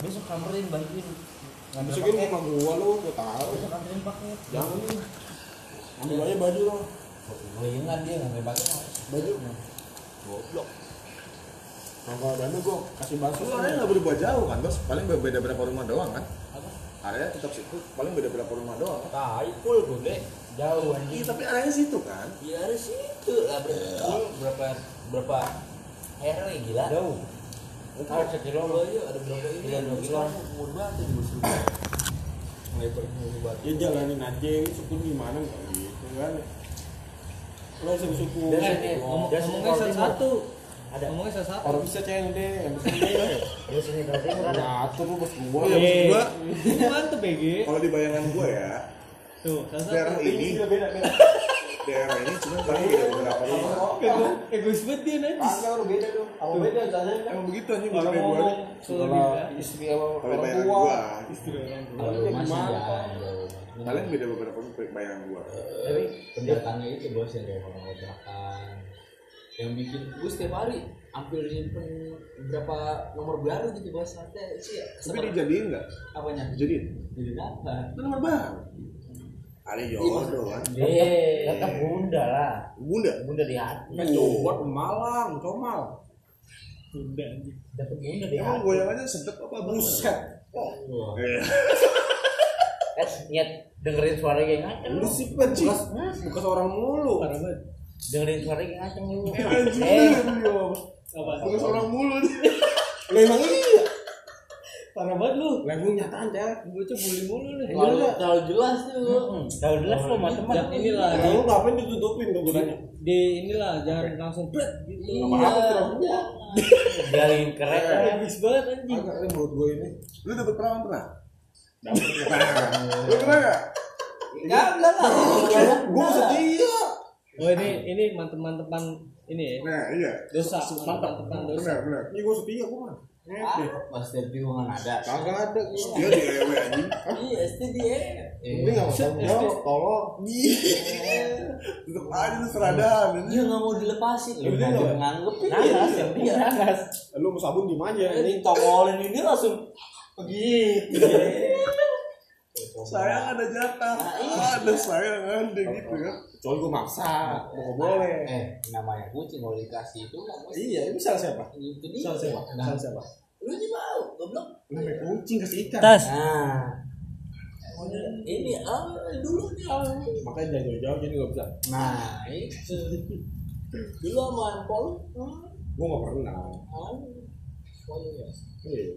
Besok bantuin. Ngambil masukin paket. rumah gua lu gua tahu Besok ambilin paket. jangan ambil aja baju lo Goyengan dia ngambil paket. baju goblok kalau dana gua kasih bakso lu area nggak buat jauh kan bos paling beda berapa rumah doang kan area tetap situ paling beda berapa rumah doang Tai full gede. Jauh Iya anjing. tapi areanya situ kan Ya ada situ lah berapa berapa berapa RW gila. Jauh. Ada sekilo lo aja ada berapa ini? Iya dua kilo. Umur banget di banget. ya jalanin aja suku gimana nggak gitu kan lo suku suku Eh, ngomong- Dia ngomongnya sini satu-satu. Ada. Ngomongnya satu-satu. orang bisa ceng deh yang bisa Dia sini berarti ada. ngatur lu bos gua Oh, ya bos iya. gua mantep BG. kalau di bayangan gua ya Tuh, satu-satu. ini daerah ini cuma paling beda beberapa rumah Ego- Egois banget dia najis. Kagak beda dong. Apa beda jalan kan? emang begitu anjing Kalau gua gua ngomong selebihnya. istri sama kalau bayangan gua. Istri orang tua. Kalau masih kalian beda beberapa bayangan gua? Tapi pendatangnya itu bos yang kayak orang kontrakan yang bikin gue setiap hari hampir nyimpen berapa nomor baru gitu bos. Ada sih ya tapi dijadiin nggak? Apanya? Dijadiin? Jadi apa? Itu nomor baru ada jodoh kan Deh, kata bunda lah. bunda Bunda di hati. kan jodoh Malang comal Bunda anjing. Dapat bunda di emang hati. goyangannya sedep apa buset Wah. Eh, Eh, nyet dengerin suara kayak ngaceng. lu sih penci bukan orang mulu. Dengerin suara kayak ngaceng lu. Eh, Apa? bukan orang mulu Lah emang iya Parah banget lu. lah emang nyata aja Bocah bully mulu nih. Kalau tahu jelas tuh. Tahu jelas lo sama teman. Dan inilah Lah, di, lu ngapain ditutupin tuh gunanya di inilah jangan langsung pret gitu. Apa apa tuh Jalin keren. Habis banget anjing. agak ini menurut gue ini lu dapet perawan pernah dapet lu pernah nggak Kagak lah. gue setia Oh ini ini mantep-mantepan ini ya. nah iya. Dosa, mantap. Mantap dosa. benar benar. Ini gue setia gue mah. Ngede. Pas setiap hubungan ada. kagak ada. Gua setia di ewe anjing. Iya, dia. ini nggak mau tanggung jawab tolong. Tetep aja lu seradahan Dia anjing nggak mau dilepasin. Lu Dia ngajak nggak- nganggepin Nanas, dia. yang dia nanas. lu mau sabun di aja Ini tongolin ini langsung. Begitu. Sayang ada jatah. Ada sayang ada gitu ya. kecuali gue maksa mau nggak boleh. Eh, namanya kucing kalau dikasih itu iya ini salah siapa? Itu dia. salah siapa? Nah, salah siapa? Lu sih mau, goblok. namanya kucing kasih ikan. Tas. Nah, ini ah dulu nih ah. makanya jangan jauh-jauh jadi nggak bisa. Nah, itu. Dulu sama Pol. gue nggak pernah. Ah, ya. iya.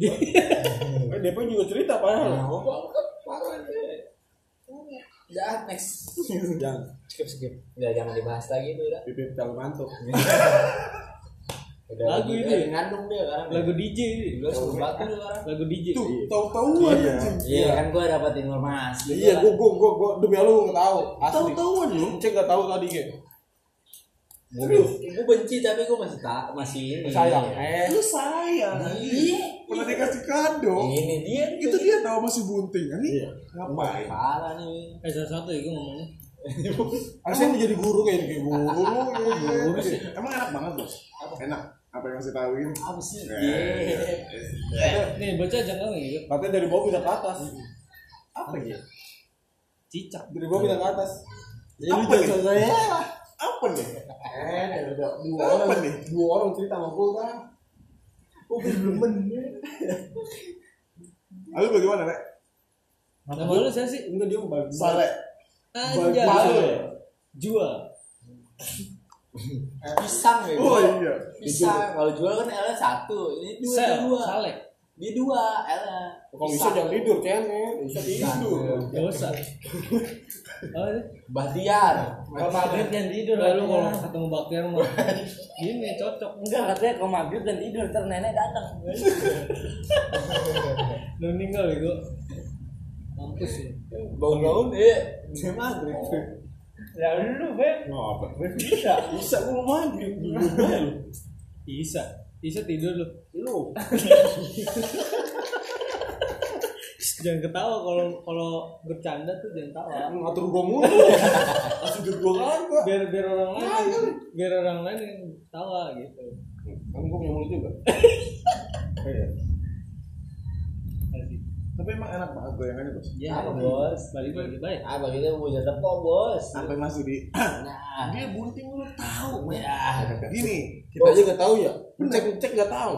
Eh Depo juga cerita padahal Nah, Ya, next. jangan Skip, skip. Udah jangan dibahas lagi itu udah. pipit calon mantu Udah Lagu ini. ngandung dia sekarang. Lagu DJ batu dia sekarang. Lagu DJ. tuh tahu-tahuan Iya. anjing. Iya kan gua dapat informasi. iya gue gue gue gue demi gue nggak tahu asli tahu-tahuan lu cek nggak tahu tadi kayak gue benci tapi gue masih tak masih ini. sayang Eh, lu sayang iya. Pernah dikasih kado Ini dia itu dia tahu masih bunting kan nih ngapain Parah nih. Eh satu-satu ya gue ngomongnya. Harusnya dia jadi guru kayak kayak guru, guru sih. Emang enak banget bos. Enak. Apa yang masih tahu ini? Apa sih? Eh. Iya. Nih baca jangan gitu. Katanya dari bawah pindah ke atas. Apa ya? Cicak. Dari bawah pindah ke atas. Ya lu jangan saya. Apa nih? Eh, ada dua orang nih. Dua orang cerita sama gue kan. Oh, belum bener. Lalu bagaimana, Rek? Nama lu saya sih Enggak dia mau balik. Sale. Anjay. Balik. Jual. Pisang ya. Oh iya. Pisang. Kalau jual kan L satu. Ini dua dua. salek. Dia dua L. Kalau bisa jangan tidur, cenet. Bisa tidur. Dosa. Apa sih? Bahtiar. Kalau maghrib dan tidur Lalu kalau ketemu bakter mah gini cocok. Enggak katanya kalau maghrib dan tidur ntar nenek datang. Lu meninggal bego. Mampus ya. Bangun-bangun deh. Dia maghrib. Ya lu beb. Ngapa? Bisa. Bisa gue mau maghrib. Bisa. Bisa tidur lu. Lu. Jangan ketawa kalau kalau bercanda tuh jangan tawa. ngatur gue mulu. Gue gue kagak. Biar biar orang lain biar orang lain yang tawa gitu. Kan gue punya mulut juga. Iya. Tapi emang enak banget goyangannya bos. Ya, bos. balik balik baik Ah, kita punya tepok, bos. Sampai masih di Nah, dia bunting lu tahu. ya. Gini, Kita aja nggak tahu ya. Cek cek nggak tahu.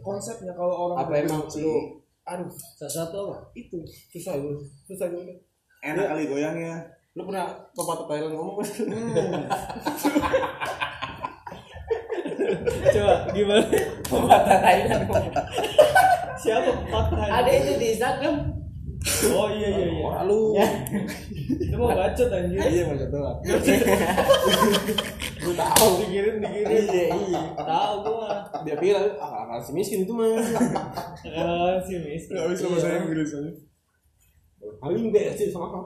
konsepnya kalau orang Apa emang lu aduh salah satu apa itu susah gue susah gue. enak kali goyangnya. Lu pernah pepatah Thailand ngomong kan? coba gimana Pepatah Thailand. Siapa patah Ada itu di Instagram. oh iya iya iya lu. itu mau bacot anjir Iya macam doang. gue tahu dikirim dikirim Iya iya. tahu gua Dia bilang ah akal si miskin itu mah. kalau si miskin Gak bisa bahasa Inggris aja. Paling be sih sama kau.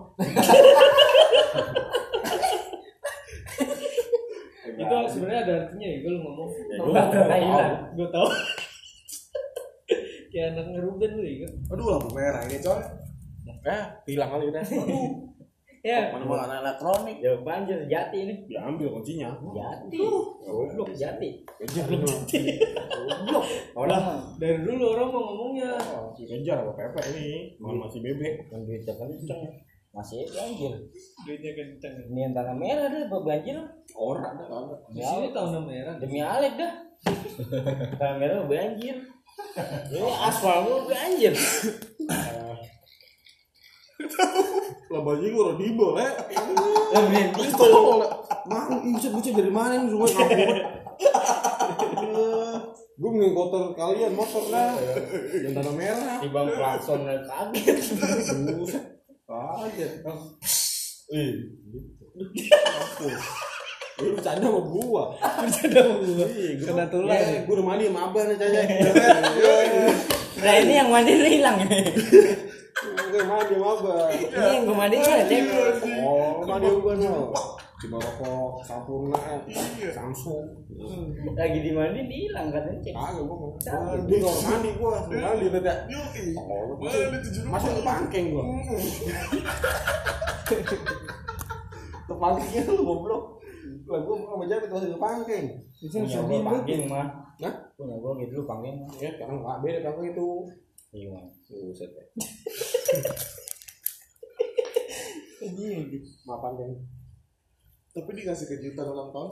itu sebenarnya ada artinya ya lu ngomong Pepatah Thailand. gue tahu kayak anak ngeruben lu ya Aduh lampu merah ini coy. Eh, hilang kali udah. ya Mana mau anak elektronik? Ya banjir jati ini. Ya ambil kuncinya. Jati. Goblok jati. Kejar lu. Goblok. Orang dari dulu orang mau ngomongnya Kejar apa Pepe ini? Mana masih bebek. yang duitnya kenceng. Masih banjir. duitnya kenceng Ini yang tanah merah deh, banjir. Orang di sini tahun merah Demi Alek dah. tanah merah banjir. Ini aspal lu banjir. Lah baju gue udah dibel ya. Lebih Itu Mang, bisa bisa dari mana ini semua ngapur. Gue mending kotor kalian motor dah. Yang tanah merah. di bang klakson kaget. Buset. Kaget. Ih. Ngapur. Lu bercanda sama gua. bercanda sama gua kena tulang Iya, ya gua udah mandi sama abah nih caca. Nah ini yang mandi lu hilang. Gue mandi sama abah. Ini yang gue mandi mana cek? Oh, mandi gua no. Coba rokok, sampurna, Samsung. Lagi di mandi hilang katanya cek. Kagak gua mau. Mandi gua mandi gua. Mandi tadi. Yoi. Oh. Masuk ke pangkeng gua. Ke pangkengnya lu goblok. Lah gua mau Japit masih ke pangkeng. itu Punya sedih gue panggil mah. Hah? Punya gue gitu lu panggil mah. Ya, karena enggak beda pangkeng itu. Iya mah. Buset ya. anjing Ma pangkeng. Tapi dikasih kejutan ulang tahun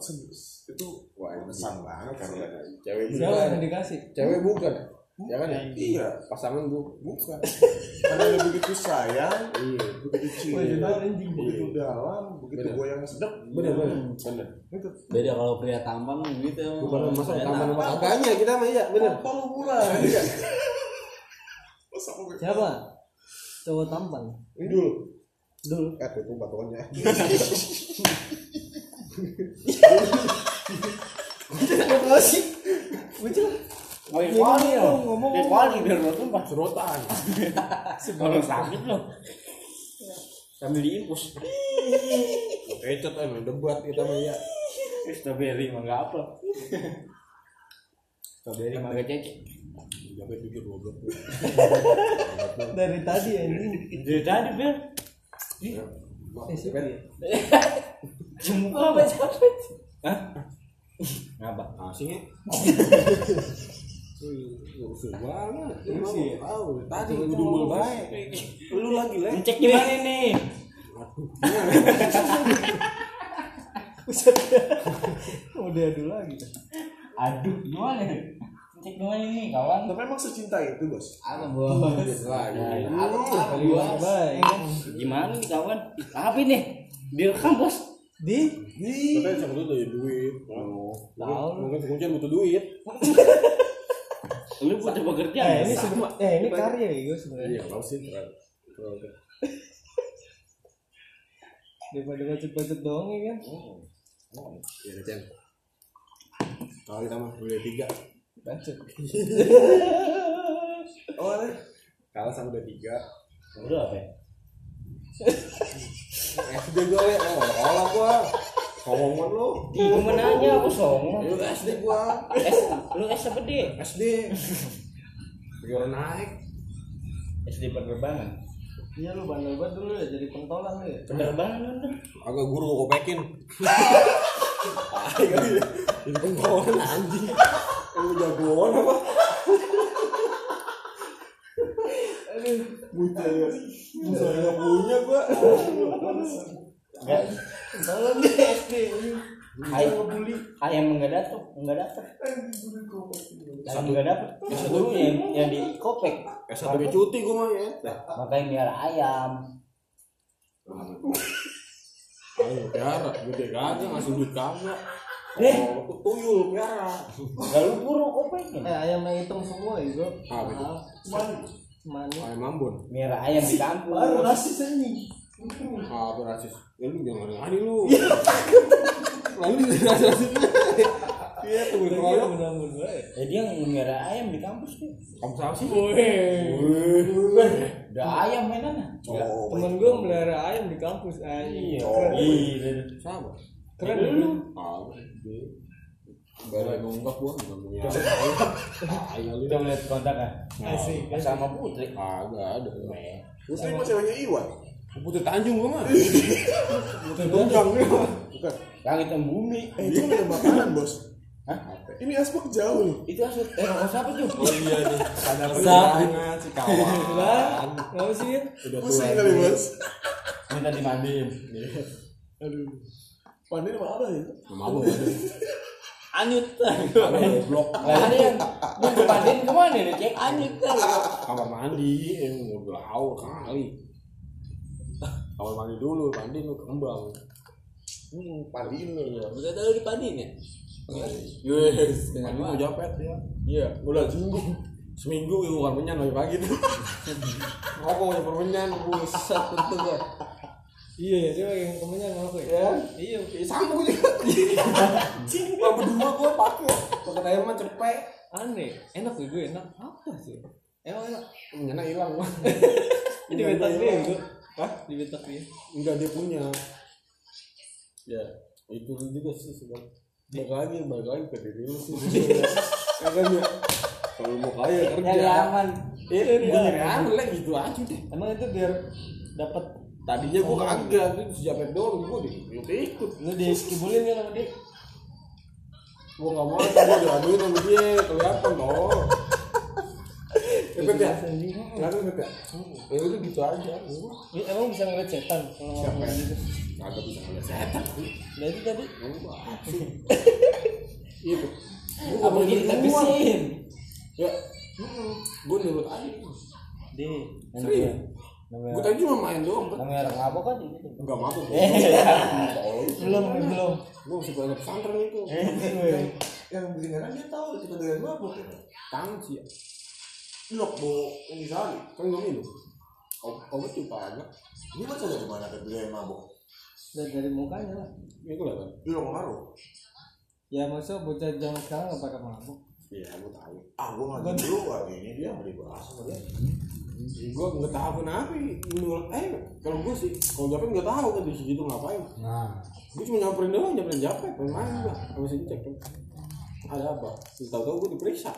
itu wah ini besar banget ya. Cewek bukan. yang dikasih Cewek bukan. Ya kan ya? Iya. Pasangan gua bukan. Karena dia begitu sayang, Iya. begitu cinta, anjing. begitu dalam, begitu Bener. goyang sedap. Bener bener. Bener. Itu. beda kalau pria tampan gitu Bukan masa sama kakaknya kita mah iya bener. Apa lu murah? Iya. Siapa cowok tampan Ini dulu. dulu Eh tuh batuannya. apa sih kuali lo. ngomong Kayak kuali biar lo tuh pas Serotan. kalau sakit lo. Sambil diimpus. Kecot kan debat kita mah iya. Strawberry mah enggak apa. Strawberry mah enggak cek. Sampai pikir goblok. dari tadi anjing Dari tadi eh siapa ya apa capek? Hah? Ngapa? Asing ya. Rusuh banget. Lu ya? tahu tadi dumel baik. Lu lagi lah. Cek gimana nih? udah dulu lagi Aduh, gimana? Cek gimana nih kawan? Tapi emang secinta itu bos. apa bos Lagi. baik Gimana nih kawan? Apa ini? Direkam bos. di Tapi sama tuh dari duit. Tahu. Mungkin kuncian butuh duit. Lu butuh bekerja. eh ini semua eh ini karya ya gue sebenarnya Iya, kalau sih. Terlalu. daripada bacot-bacot doang ya kan Iya, Cen. Kalau kita mah udah tiga. bacot Oh, ada. Kalah sama udah tiga. Udah apa? ya? SD gua le, oh sekolah gua. Sombongan lu. Ih, gua mau nanya aku songo. Lu SD gua. S, lu S apa D? SD. Sekarang naik. SD penerbangan. iya lu bandel banget dulu ya jadi pentolan lu ya Penerbangan lu. Agak guru gua kopekin. Ini pengkolan anjing. Yang jagoan apa? Buta ya. Buta punya gua. Enggak. Tolong deh SD. Ayam ayam enggak datang, enggak datang. Ayam enggak dapat. Yang, yang di kopek. S1 kayak cuti gua mah ya. Makanya miara ayam. Ayo piara, gede kagak ngasih duit kagak. Eh. Oh, tuyul piara. Enggak lu guru kopeknya. Eh ayam yang hitung semua itu. Apa itu? Mana? Ayam Ambon. Miara ayam di kampus. Baru rasis ini. Apa rasis? Ya lu jangan ngani lu. Lalu di rasis. Iya, tunggu Iya tunggu. benar-benar baik. Eh dia miara ayam di kampus tuh. Kamu siapa sih? Ada ayam mainan. Oh, Temen gue melihara ayam di kampus. Iya. Keren. Iya. siapa? Keren Lu. dia. Baru nunggak gua enggak punya ayam. Ayam lu. Kita melihat kontak kan. Asik. Sama Putri. Kagak ada. Putri mah ceweknya Iwan. Putri Tanjung gua mah. Putri mah. Bukan. Langit dan bumi. Eh, itu ada makanan, Bos. Hah? Ini asbak jauh nih. Itu asal eh rokok siapa tuh? Oh iya nih. Ada Sap. perjalanan si kawan. Lah, ngapa sih? Udah Pusing tua kali. Bos. Minta dimandiin. Aduh. Pandai sama apa ya? Apa? Anyut. Blok. Lah ini yang mandiin ke mana nih cek? Anyut. Kamar mandi, eh mau belau kali. Kamar mandi dulu, mandi lu kembang. Hmm, pandiin lu ya. Udah tahu dipanin ya? Yes, dengan mau japet ya. Iya, udah seminggu. Seminggu itu bukan menyan lagi pagi tuh. Ngokong ya permenyan, buset tentu gua. Iya ya, dia yang temennya ngaku ya. Ya. Iya. Sama gua juga. Gua berdua gua pakai. Pakai air mah cepet. Aneh, enak tuh gue enak. Apa sih? Emang enak. Menyana hilang. Ini dia gue. Hah? Di bentak dia. Enggak dia punya. Ya, itu juga sih sebab lagi, balik lagi ke diri lu sih. Makanya kalau mau kaya kerja. Nyari aman. Gue nyari aman lah gitu aja deh. Emang itu biar dapat Tadinya gue kagak, itu si Japet doang, gue ikut ikut. lu dikibulin kan sama dia. Gue gak mau, gue diaduin sama dia, kelihatan toh. Cepet ya? Kelihatan cepet ya? Ya udah gitu aja. Ya, emang bisa ngeliat setan kalau ngomong gitu. Kagak bisa ngeliat setan. Nah itu tadi Itu. Gue gak Apa mau kita ikut semua. bersihin? Ya, gue nurut aja. di Serius. Gue tadi cuma main doang, namanya orang ngabok kan gitu. Enggak mabuk. belum belum. Gue masih banyak pesantren itu. Yang beneran dia tahu kita dengan mabuk ya. Tangan sih ya. Lok bo ini kali. Kan gak minum. Obat obat juga agak. Ini baca dari mana ke dia yang mabuk? Dan dari mukanya lah. Ya gue liat. Lu nggak ngaruh. Ya maksudnya bocah zaman sekarang nggak pakai mabuk. Iya, gue tahu. Ah, gua nggak hari ini dia nggak dibahas sama dia. Gue nggak tahu kenapa. Eh, kalau gue sih, kalau Japet nggak tahu kan di situ ngapain. Nah, Gue cuma nyamperin doang, nyamperin Japet, main gue. Sama si cek kan. Ada apa? Tahu-tahu gue diperiksa.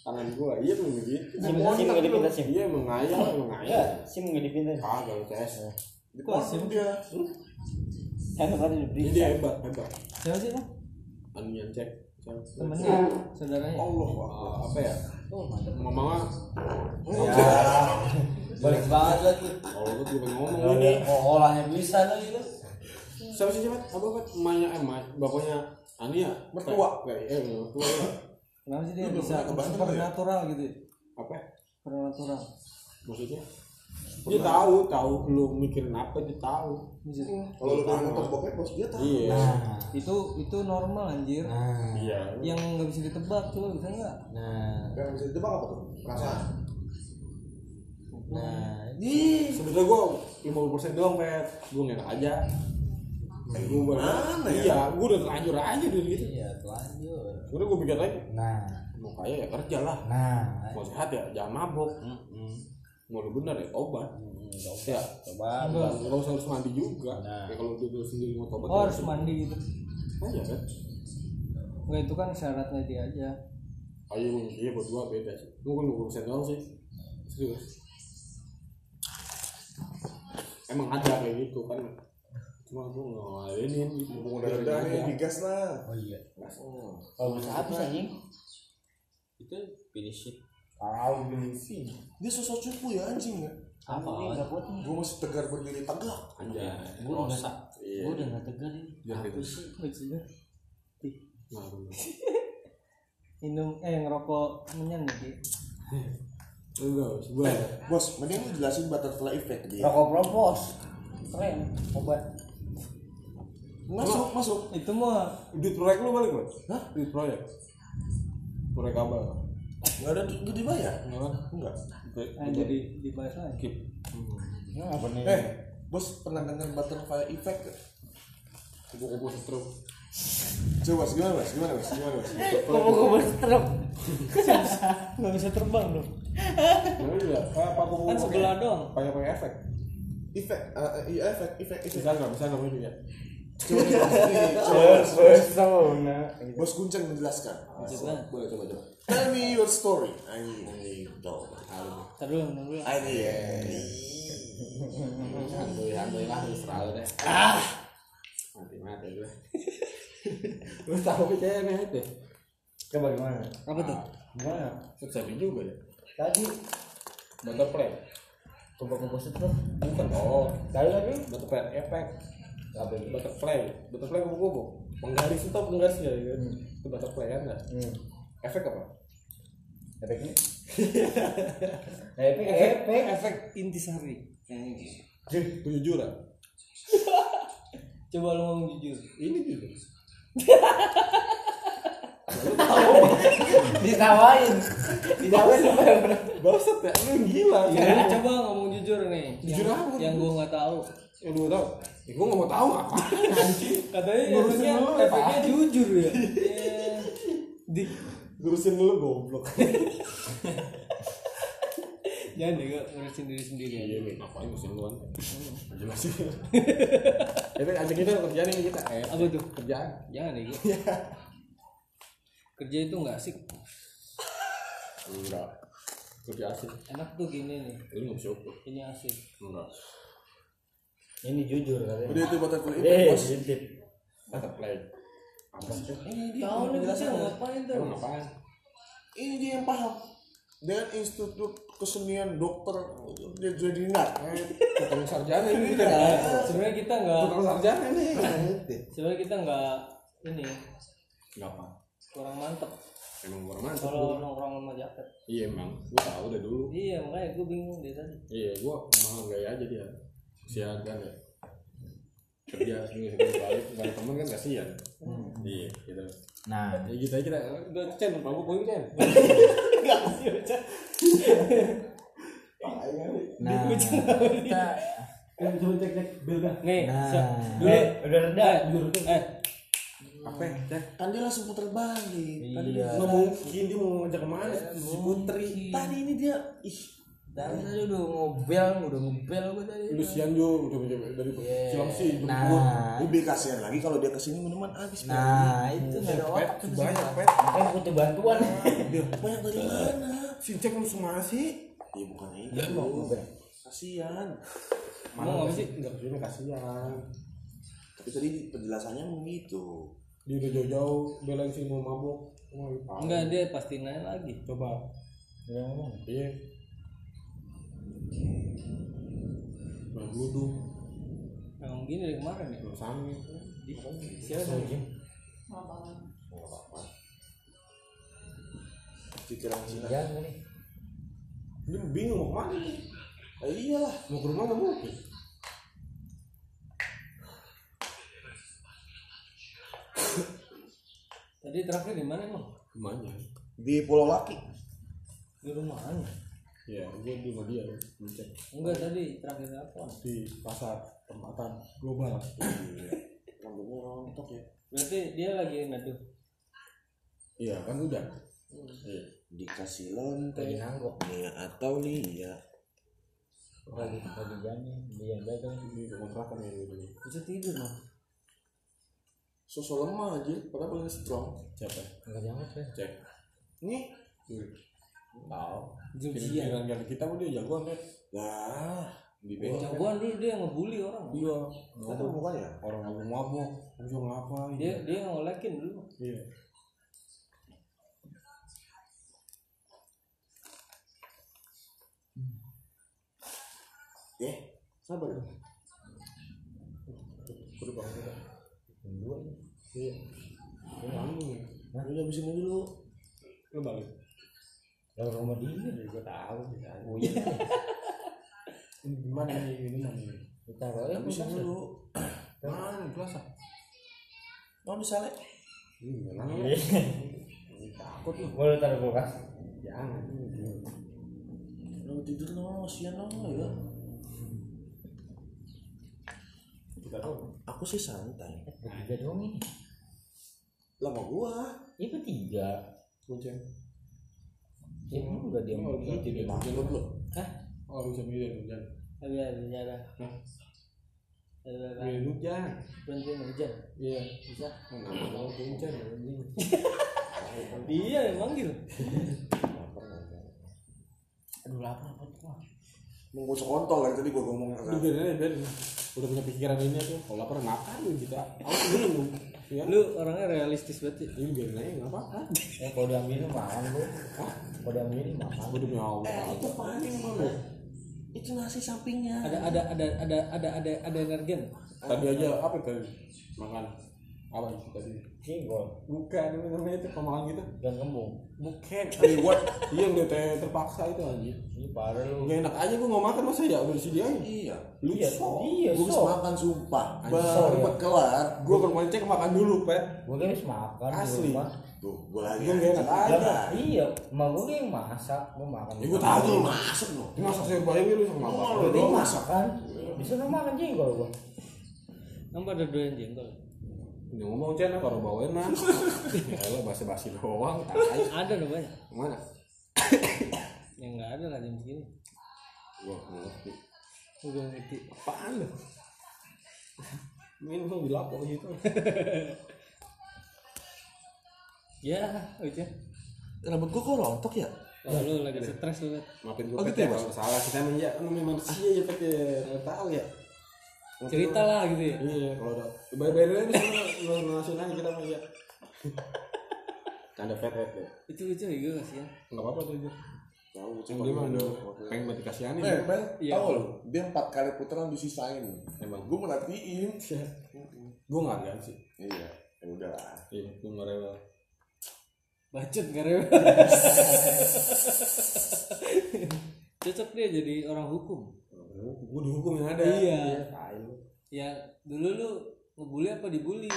Tangan gue, iya tuh begitu. sim sim nggak dipinta sim. Iya, mengayal, Ya, mengayal. sim nggak dipinta. Kagak, tes. Di kosim dia. Kan tadi Ini diperiksa. dia hebat, hebat. Siapa sih bang? Anu yang cek. Temennya, saudaranya. Allah, apa ya? Oh. Ngomongnya, Ya. Balik banget lagi. kalau gue juga ngomong ini. Oh, olahnya bisa lagi tuh. Siapa sih cepat? Apa kan? Emaknya, eh, emak, bapaknya Ania. Mertua. Kayak, eh, mertua ya. Kenapa sih dia Lu bisa ke Bandung, supernatural gitu? ya? Apa? Supernatural. Maksudnya? Dia tahu, tahu lu mikirin apa dia tahu. Bisa. Kalau lu pengen nonton bokep bos dia tahu. Iya. Nah, Itu itu normal anjir. nah, Iya. Yang nggak bisa ditebak coba bisa nggak? nah, Yang bisa ditebak apa tuh? Perasaan. nah. Sebetulnya gua 50% doang, Pet. Gua ngenak aja. Eh, gua Mana ya? Iya, gua udah terlanjur aja dulu gitu. Iya, telanjur. Udah gua pikir lagi, Nah, mau kaya ya kerja lah. nah. Mau sehat ya jangan mabok. Mm-mm. Mau lu bener ya tobat. Hmm, Ya, Coba. Enggak, enggak usah harus mandi juga. Nah. Ya kalau dia sendiri mau tobat. Oh harus mandi gitu. Aja kan. Nggak itu kan syaratnya dia aja. Ayo, iya buat gua beda sih. Gua kan 20% doang sih. Serius. Emang ada kayak gitu kan. Cuma gue ngelainin gitu Mau dari dari digas lah. oh iya. Oh. kalau bisa habis anjing. Itu finish it. Kalau sih Dia sosok cupu ya anjing ya. apa nggak nih Gue masih tegar berdiri tegak. anjay. Gue udah iya. gue udah nggak tegar ini. Jangan apa gitu. sih? Maksudnya? Minum eh ngerokok menyan nih enggak sebelah Bos, mending lu jelasin butterfly effect dia. rokok propos. Keren. Obat Masuk, masuk. itu mah duit proyek lu balik lo Hah? duit proyek proyek kabel Enggak ada duit dibayar. enggak kan Enggak. eh, jadi dibayar lagi keep ini apa nih Eh, bos pernah dengar butterfly effect? gak? kupu-kupu setrum Coba, gimana, Bos? Gimana, Bos? Gimana, Bos? kupu-kupu setruk nggak bisa terbang dong Nah, kayak apa kupu kan sebelah doang pakai pakai efek iya efek, efek, efek. bisa nggak bisa nggak ya Coba. Nih, coba, Bos. persona Bos Kunceng menjelaskan. Coba. boleh coba coba. Tell me your story. Anjing, dong. Dulu ntar dulu. Anjing. santuy santuy lah terus terlalu deh. Ah! Mati mati gue. Lu tahu percaya nih itu? Coba gimana? Apa tuh? Gimana? Sukses juga ya tadi. Butterfly. Kupu-kupu setruk bukan oh tadi tadi? Butterfly. Efek apa itu? Butterfly. Butterfly kupu-kupu penggaris itu penggaris ya kan itu butterfly kan nggak hmm. efek apa? Efeknya? Efek efek efek intisari. Kejujuran. Coba lu ngomong jujur. Ini juga ditawain. Ditawain apa bangsat ya. Lu gila. Ya coba ngomong jujur nih. Jujur yang, apa? yang gua nggak tahu. Yang lu tau ya gua nggak mau tahu apa? Katanya Ngurusin efeknya jujur ya. Di ngurusin lu goblok. Jangan deh gak ngurusin diri sendiri aja. iya ngapain ngurusin lu kan jelas sih itu aja kita kerjaan ini kita eh apa tuh? kerjaan. Jangan deh Gek. kerja itu nggak asik. Enggak. Kerja asik. Enak tuh gini nih. Ini nggak bisa ukur ini asik. Enggak ini jujur katanya. Udah itu butterfly effect, eh Bos. intip butterfly apa sih ini dia Tahu nih, jelasin. ngapain tuh? Emang apaan Ini dia yang paham. Dengan Institut Kesenian Dokter dia jadi nat. tukang sarjana ini kita sebenarnya kita nggak tukang sarjana nih sebenarnya kita nggak ini nggak apa kurang mantep. Emang kurang mantap kalau nongkrong sama jaket iya emang. Gua tahu dari dulu. Iya makanya gue bingung deh tadi. Iya gua mahal gaya aja dia siaga ya. Kerja seminggu balik nggak ada temen kan kasihan. Iya gitu. Nah. Ya gitu aja kita udah cen mabuk poin cen? Nah kita coba cek cek. Dah nih nah. siap. eh, udah reda eh, eh. Apa ya Kan dia langsung putar balik. Tadi iya nggak mungkin dia mau ngajak ke mana. Si putri. Tadi ini dia ih tadi tadi udah ngobel udah ngobel gue tadi. Lu sian jo udah dari Cilengsi nah. lebih kasihan lagi kalau dia ke sini minuman habis. nah itu nggak ada otak tuh banyak pet. Makanya butuh bantuan. Dia banyak dari mana? si cek lu semua sih. Ya bukan itu. dia mau ngobel Kasihan. mau apa sih? nggak ke sini kasihan. Tapi tadi penjelasannya begitu. dia udah jauh-jauh belain si mau mabuk. Enggak dia pasti nanya lagi. Coba. Dia ngomong. Iya Duduk emang gini dari kemarin ya? Nah, sami siapa nih Pikiran Cina. jangan nih dia bingung mau ke mana? Nih Ah, iyalah. mau ke rumah nggak mungkin tadi terakhir di mana emang ke mana Di Pulau Laki. di rumah mana ya gue di rumah dia ngecek enggak tadi terakhir apa? Di pasar tempatan global. Rambutnya rontok ya. berarti dia lagi ngadu iya kan udah. Iya. Dikasih lonte. nanggok Nia atau Lia. lagi lagi jani dia yang dagang. Di kontrakan ya gitu bisa tidur mah Sosok lemah aja, padahal paling strong. siapa? Enggak jangan ya. Cek. Nih, tahu Zuljian kira-kira kita udah jagoan kan lah di Jagoan dulu dia ngebully orang. iya Kata mukanya. orang mabuk mabuk langsung ngapain Dia dia ngolekin dulu. iya Eh, sabar dong. udah bang udah Dua ini. iya ya Nah, udah habisin ini dulu. lu balik Kalau rumah dia juga tahu. Oh iya. ini gimana nih ini mana nih Kita kalau ya Habisin dulu. mana nih kelas Mau bisa le? iya lah takut lu Boleh taruh kulkas. jangan Lu tidur no, sian no ya. kita tuh Aku sih santai. Bertiga doang ini. Lama gua. Iya bertiga. kuncen Ya enggak dia Oh, dia udah. mah. Jangan lu. Hah? oh bisa milih hujan Tapi ada bicara. Hah? Ada apa? milih hujan Berhenti hujan. iya Bisa. nggak mau kuncen anjing Iya, emang gitu. Aduh lapar apa tuh? Mau gosok kontol kan tadi gua ngomong. udah aja biarin udah punya pikiran ini tuh kalau lapar makan lu gitu aku dulu ya Lu orangnya realistis banget ya. ini biarin aja nggak apa-apa Ya kalau diambilin makan lu. Kalau diambilin makan. demi allah Eh, itu paling lo. Itu nasi sampingnya. Ada ada ada ada ada ada ada energen. tadi aja apa tadi makan apa itu tadi Singgol. bukan ini namanya itu pemakan gitu Dan kembung. bukan reward iya udah ter- terpaksa itu anjing Ini parah lu. nggak enak aja gua nggak makan masa ya udah disediain Iya. lu Iya, sok iya, Gua bisa sok. makan sumpah. Baru buat kelar. gua bermain cek makan dulu pet Gue kan habis makan Asli. rumah. Tuh, gua lagi. Gua nggak enak aja. aja. Iya, emang gue yang masak, gue makan. Ya, gua Tahu lu masuk lo. ini masak sayur bayam lu sama apa Gue lu masak kan. Bisa lu makan jengkol gue. Ada doyan jengkol. Ini ngomong cina kalau bawain mah. Ya lo basi-basi doang. Ada dong banyak. Mana? Yang nggak ada lah jam segini. Gua nggak ngerti. Udah ngerti. Apaan lu? Main gua dilapor gitu. Ya, udah. Rambut gua kok rontok ya? Oh, lu lagi stres lu. Maafin gua Oh, gitu ya, ya, salah kita emang ya namanya manusia ya Pet ya. Tahu ya. Cerita lah gitu ya. Iya, kalau udah bayar-bayar aja lu lu ngasih aja kita mah ya. Canda pet pet. Itu lucu ya gue kasihan. Enggak apa-apa tuh itu. Tahu, Yang dia mah udah pengen banget dikasihanin. Eh, Ben, Iya. tahu lo, dia empat kali putaran disisain. Emang. Gue merhatiin. Gua nggak ada sih. Iya, ya udah lah. Iya, gua nggak rewel. Bacot gak rewel. Cocok dia jadi orang hukum. Gua dihukum yang ada. Iya. lu. Ya, dulu lu ngebully apa dibully?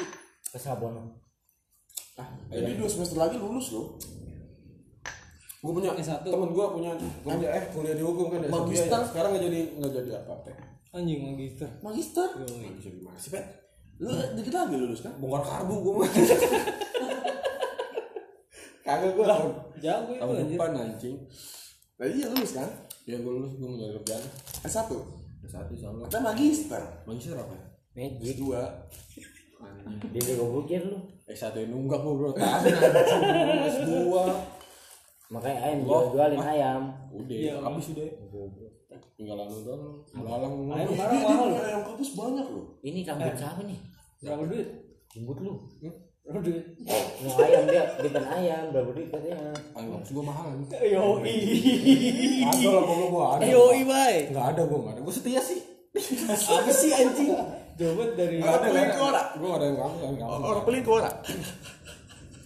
Kesabon. Ah, Jadi dua semester lagi lulus lo. gue punya S1. temen gue punya kuliah eh kuliah di hukum kan S1 Magister. ya. sekarang nggak jadi nggak jadi apa apa Anjing magister. Magister. nggak bisa gimana sih pet Lu dikit lagi lulus kan? bongkar karbu gue mah kagak gue tahun Jago itu tahun depan anjing Nah iya lulus kan? Ya gue lulus gue mau nyari kerjaan S1. S1 sama Kita magister. magister apa ya Magic. S2. anjing Dia juga bukir lu. S1 ini nunggak gue bro tahun anjing S2 Makanya ayam jual jualin ayam. udah Iya, habis udah tinggal anu doang belalang Ayam sekarang mahal. ayam kampus banyak loh. Ini rambut siapa nih? Berapa duit? Jemput lu. Berapa duit? Mau ayam dia, bikin ayam berapa duit katanya? ayo kampus gue mahal nih Yoi. ada lah pokoknya gue ada Yoi, bay. nggak ada gue nggak ada gue setia sih Apa sih anjing? Jawaban dari Nggak ada, nggak ada. Orang. yang kampus Orang peling ke orang.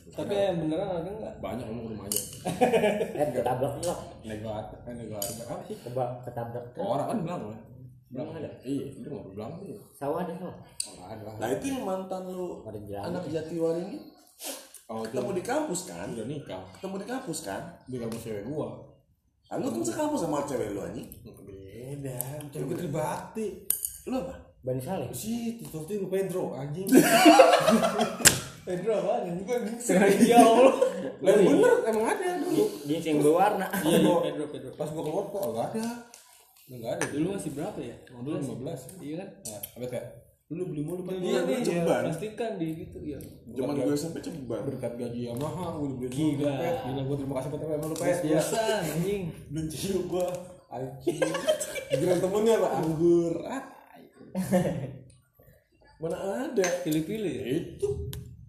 Tapi yang beneran ada enggak? banyak ke rumah aja Eh, ketabrak truk. nego harga eh nego harga apa sih Kebak ketabrak orang kan bilang Emang ada? iya itu nggak bilang sih Sawah ada sawah. orang ada lah Nah itu yang mantan lu Ada anak Jatiwaringin oh itu ketemu di kampus kan? udah nikah Ketemu di kampus kan? di kampus cewek gua Ah, lu kan sekampus sama cewek lu anjing. beda cewek gua tribakti Lu apa? Bani Saleh. sih itu tuh lu Pedro anjing Pedro apa? Anjing gua Ya Allah. lah bener emang ada dulu Dia yang berwarna. Iya, iya, Pedro, Pedro. pas gua keluar kok nggak ada nggak ada Dulu masih berapa ya? dulu 15 Iya kan? nah apa kayak dulu beli mulu Pet. Iya nih, ceban. pastikan di gitu ya. Zaman gue SMP ceban. berkat gaji Yamaha udah beli Gila. Pet. gila gua terima kasih Pet sama lu Pet Biasa anjing. Benci lu gua. anjing Giliran temennya apa anggur ah Mana ada? pilih-pilih ya itu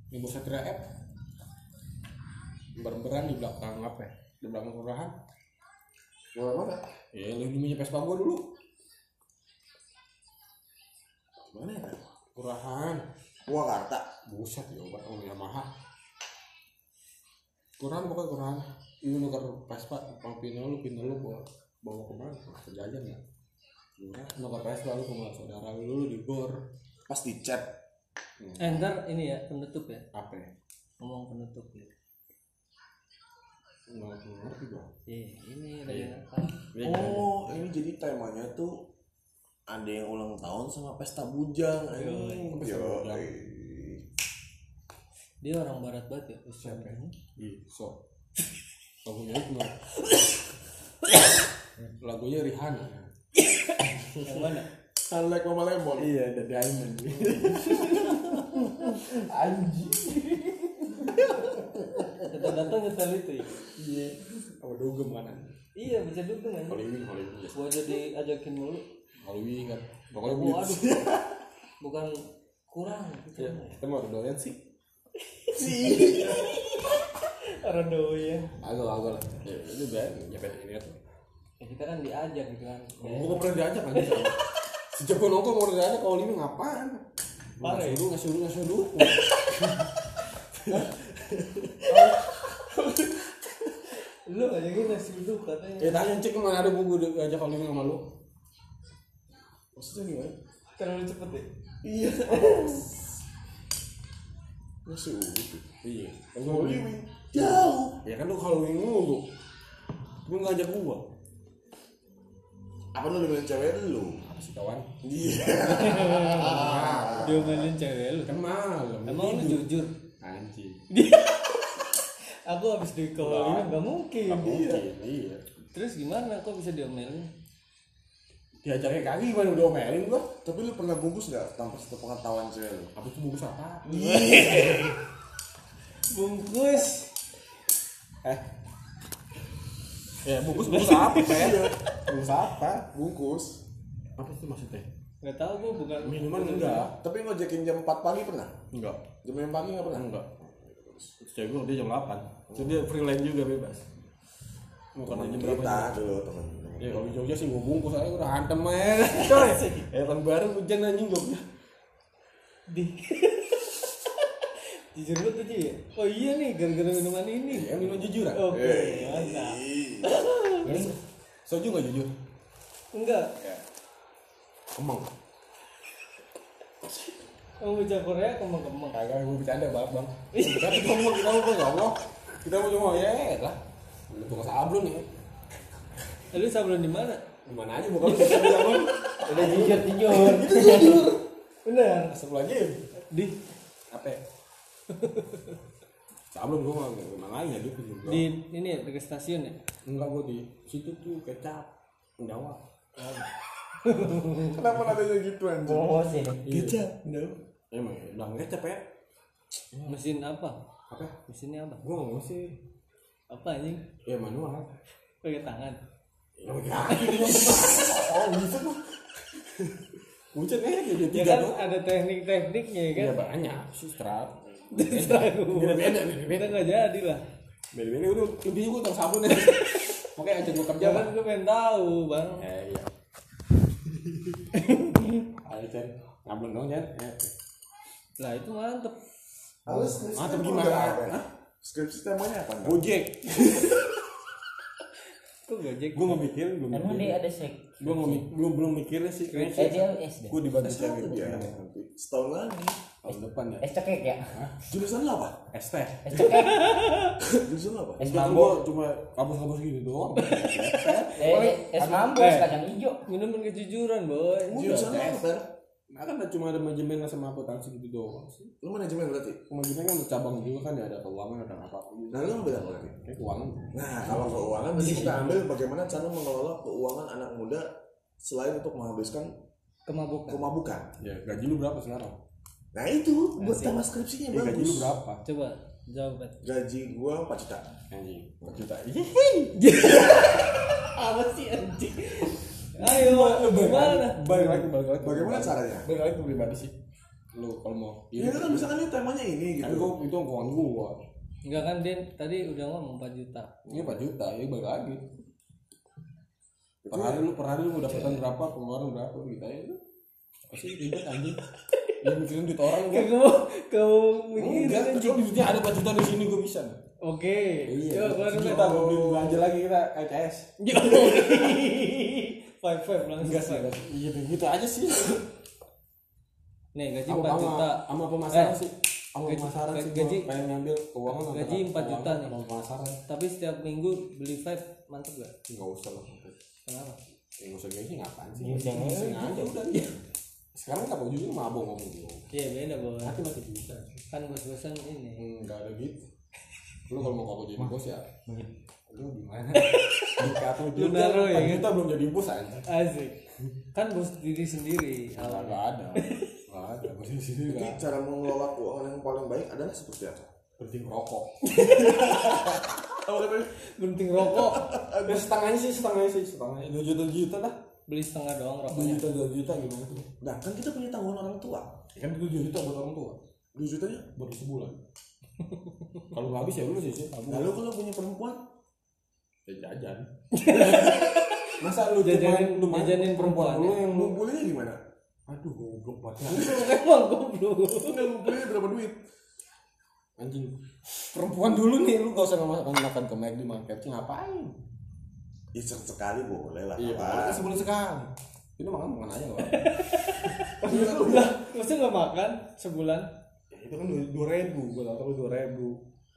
yang bos satria F berberan di belakang apa ya? di belakang kelurahan Mana mana? Ya lu dulunya Vespa gua dulu. Mana ya? kelurahan Purwakarta. buset ya obat oh Yamaha kelurahan pokoknya kelurahan ini nuker Vespa pang pino lu pino lu bawa bawa ke mana? Ke jajan ya Lurah, nuker Vespa lu sama saudara lu lu di bor Pas di chat. eh ntar ini ya penutup ya. Apa ya? Ngomong penutup ya nggak ngerti gua iya ini lagi Iya. Iya, Oh, ini jadi temanya tuh ada yang ulang tahun sama pesta bujang. anjing. Pesta Yoi. bujang. dia orang barat banget ya Siapa ya? ini Iya, so. Lagunya itu? Lagunya Rihanna. yang mana I like Mama Lemon. Iya, The Diamond. kita datang nyetel itu ya Iya. Apa dugem mana? iya bisa dukung aja Hollywood, Hollywood. Yes. gua jadi ajakin mulu Hollywood kan. Pokoknya oh, begitu. aduh bukan kurang gitu Iya, kita mau doyan sih. Rondo ya Agak agak lah. Ya, ini biar nyampe ini tuh. ya kita kan diajak gitu kan ya, Gua pernah diajak kan. Sejak gua nongkrong mau diajak kalau ini ngapain? Parah ya? Ngasih dulu, ngasih dulu, ngasih dulu. lu ngajakin nasi uduk katanya Ya tanya cek ke mana ada gua diajak kalau ini sama lu. Maksudnya gimana? terlalu cepet ya Iya. Masih udah. Iya. Gua Hollywood. Jauh. Ya kan lu kalau ini mulu. Lu ngajak gua. Apa lu dengan cewek lu? Apa sih kawan? Iya. dia mainin cewek lu Kan malam. emang lu jujur Anjing. aku habis di ini nggak mungkin Nggak mungkin. Iya. terus gimana kok bisa diomelin Diajaknya kaki gimana udah omelin gua. Tapi lu pernah bungkus gak tanpa sepengetahuan cewek lu? Apa itu bungkus apa? bungkus Eh. Ya bungkus bungkus apa? Kayak bungkus apa? Bungkus. Apa sih maksudnya? nggak tahu gua bukan Minuman enggak? Tapi ngojekin jam 4 pagi pernah? Enggak. Jam 6 pagi gak pernah? Enggak. Cewek gua dia jam 8. Jadi dia freelance juga bebas. Mau Temen kita berapa? dulu temen. Ya kalau Jogja sih gua bungkus aja udah hantem aja. Coy. Ya kan baru hujan anjing Jogja. di jujur lu tuh ya oh iya nih gara-gara minuman ini Ya minum jujur ah. oke mantap Soju enggak jujur? enggak Emang. kamu baca Korea kemeng-kemeng Kagak gue bercanda bang. Mau kita mau ya Allah. Kita mau cuma ya lah. Lu tukang sablon nih. lu sablon di mana Di mana aja bukan lu bisa bilang Udah jujur jujur. benar Asal lagi. di Apa? ya? Sablon gue mah memang lain ya gitu juga. di ini ya dekat stasiun ya Enggak gue di situ tuh kecap. Jawa. Kenapa nadanya gitu anjing? Oh sih. Kecap, no. Emang ya, udah ngecap ya. mesin apa Apa? mesinnya apa Gue ngomong sih. apa anjing Ya manual. pakai tangan Ya kaki Oh bisa tuh. Kuncet aja jadi ya tiga kan doang. ada teknik-tekniknya ya kan Ya banyak sih strap. Beda-beda beda-beda. nggak jadi lah Beda-beda udah lebih gue tau sabun ya. Makanya ajak gue kerja ya kan gue pengen tahu bang Eh iya. Ayo Chan, ngablon dong. Ya. lah itu mantep Harus Mantap gimana? Hah? Skripsi temanya apa? Gojek. kok gojek Gue mau mikir belum. Emang dia ada sek. Gue mau belum belum mikirnya sih. Eh dia SD. Gue dibantu cewek tuh gue ya. Nanti setahun lagi. tahun depan ya. Es cekek ya. Jurusan lu apa? ST. Es cekek. Jurusan lu apa? Es mambo. gue cuma kampus-kampus gitu doang. Eh, es mambo Eh. kacang hijau. minuman kejujuran boy Jurusan lu apa? Nah kan cuma ada manajemen sama akuntansi gitu doang sih. Lu manajemen berarti? Manajemen kan cabang juga kan ya ada keuangan ada apa apa. Nah lu ngambil apa berarti? Kayak keuangan. Nah kalau keuangan berarti kita ambil bagaimana cara mengelola keuangan anak muda selain untuk menghabiskan kemabukan kemabukan. Ya gaji lu berapa sekarang? Nah itu buat tema skripsinya Ya, gaji lu berapa? coba jawab Bet. Gaji gua 4 juta. Anjing. 4 juta. apa sih anjing Ayo, gimana? balik lagi balik lagi. Bagaimana caranya? balik lagi ke pribadi sih. Lu kalau mau Ini kan misalkan ini temanya ini kan gitu. gua itu keuangan gua. Enggak kan dia tadi udah ngomong 4 juta. ini 4 juta. Ya balik lagi. Per hari lu per hari lu dapetan berapa pengeluaran berapa gitu aja. Pasti ribet anjing. Lu mikirin duit orang gua. Kamu kamu mikir enggak kecuali duitnya ada 4 juta di sini gua bisa. Oke. iya kita gua beli belanja lagi kita LCS Five five langsung. enggak sih iya gitu aja sih Nih gaji 4 juta. sama pemasaran Eh, sih sama gaji- pemasaran sih gaji- pengen ngambil keuangan gaji 4 juta nih. pemasaran Tapi setiap minggu beli five mantep gak? enggak usah lah Kenapa? ya nggak usah gengsi ngapain sih Gengsi yang Gengsi ini. aja udah sekarang nggak mau jujur mabok ngomong gua Iya beda bos. nanti masih bisa Kan bos-bosan ini. enggak ada gitu lu kalau mau ngaku jadi bos ya lu gimana Lu juga naruh ya, kan kita belum jadi bos aja Asik. Kan bos diri sendiri. nggak nggak ada nggak ada bos di sini Jadi cara mengelola keuangan yang paling baik adalah seperti apa? penting rokok Penting rokok. ya setengahnya sih setengahnya sih setengahnya dua juta dua juta lah Beli setengah doang dua rokoknya. juta dua juta gimana tuh Nah kan kita punya tanggungan orang tua. ya kan dua juta buat orang tua 2 jutanya. baru sebulan kalau nggak habis ya lu sih sih Lalu kalau punya perempuan, ya jajan masa lu Jajanin- lu jajanin perempuan lu ya? yang lu ngumpulnya gimana? aduh goblok banget Emang goblok. Enggak ngumpulnya berapa duit? anjing perempuan dulu nih lu gak usah makan makan ke McD makan KFC ngapain Ya sekali boleh lah. iya pokoknya sebulan sekali ini makan makan aja nggak Lah, masa nggak makan sebulan? ya, itu kan dua, ribu gua tau tau dua ribu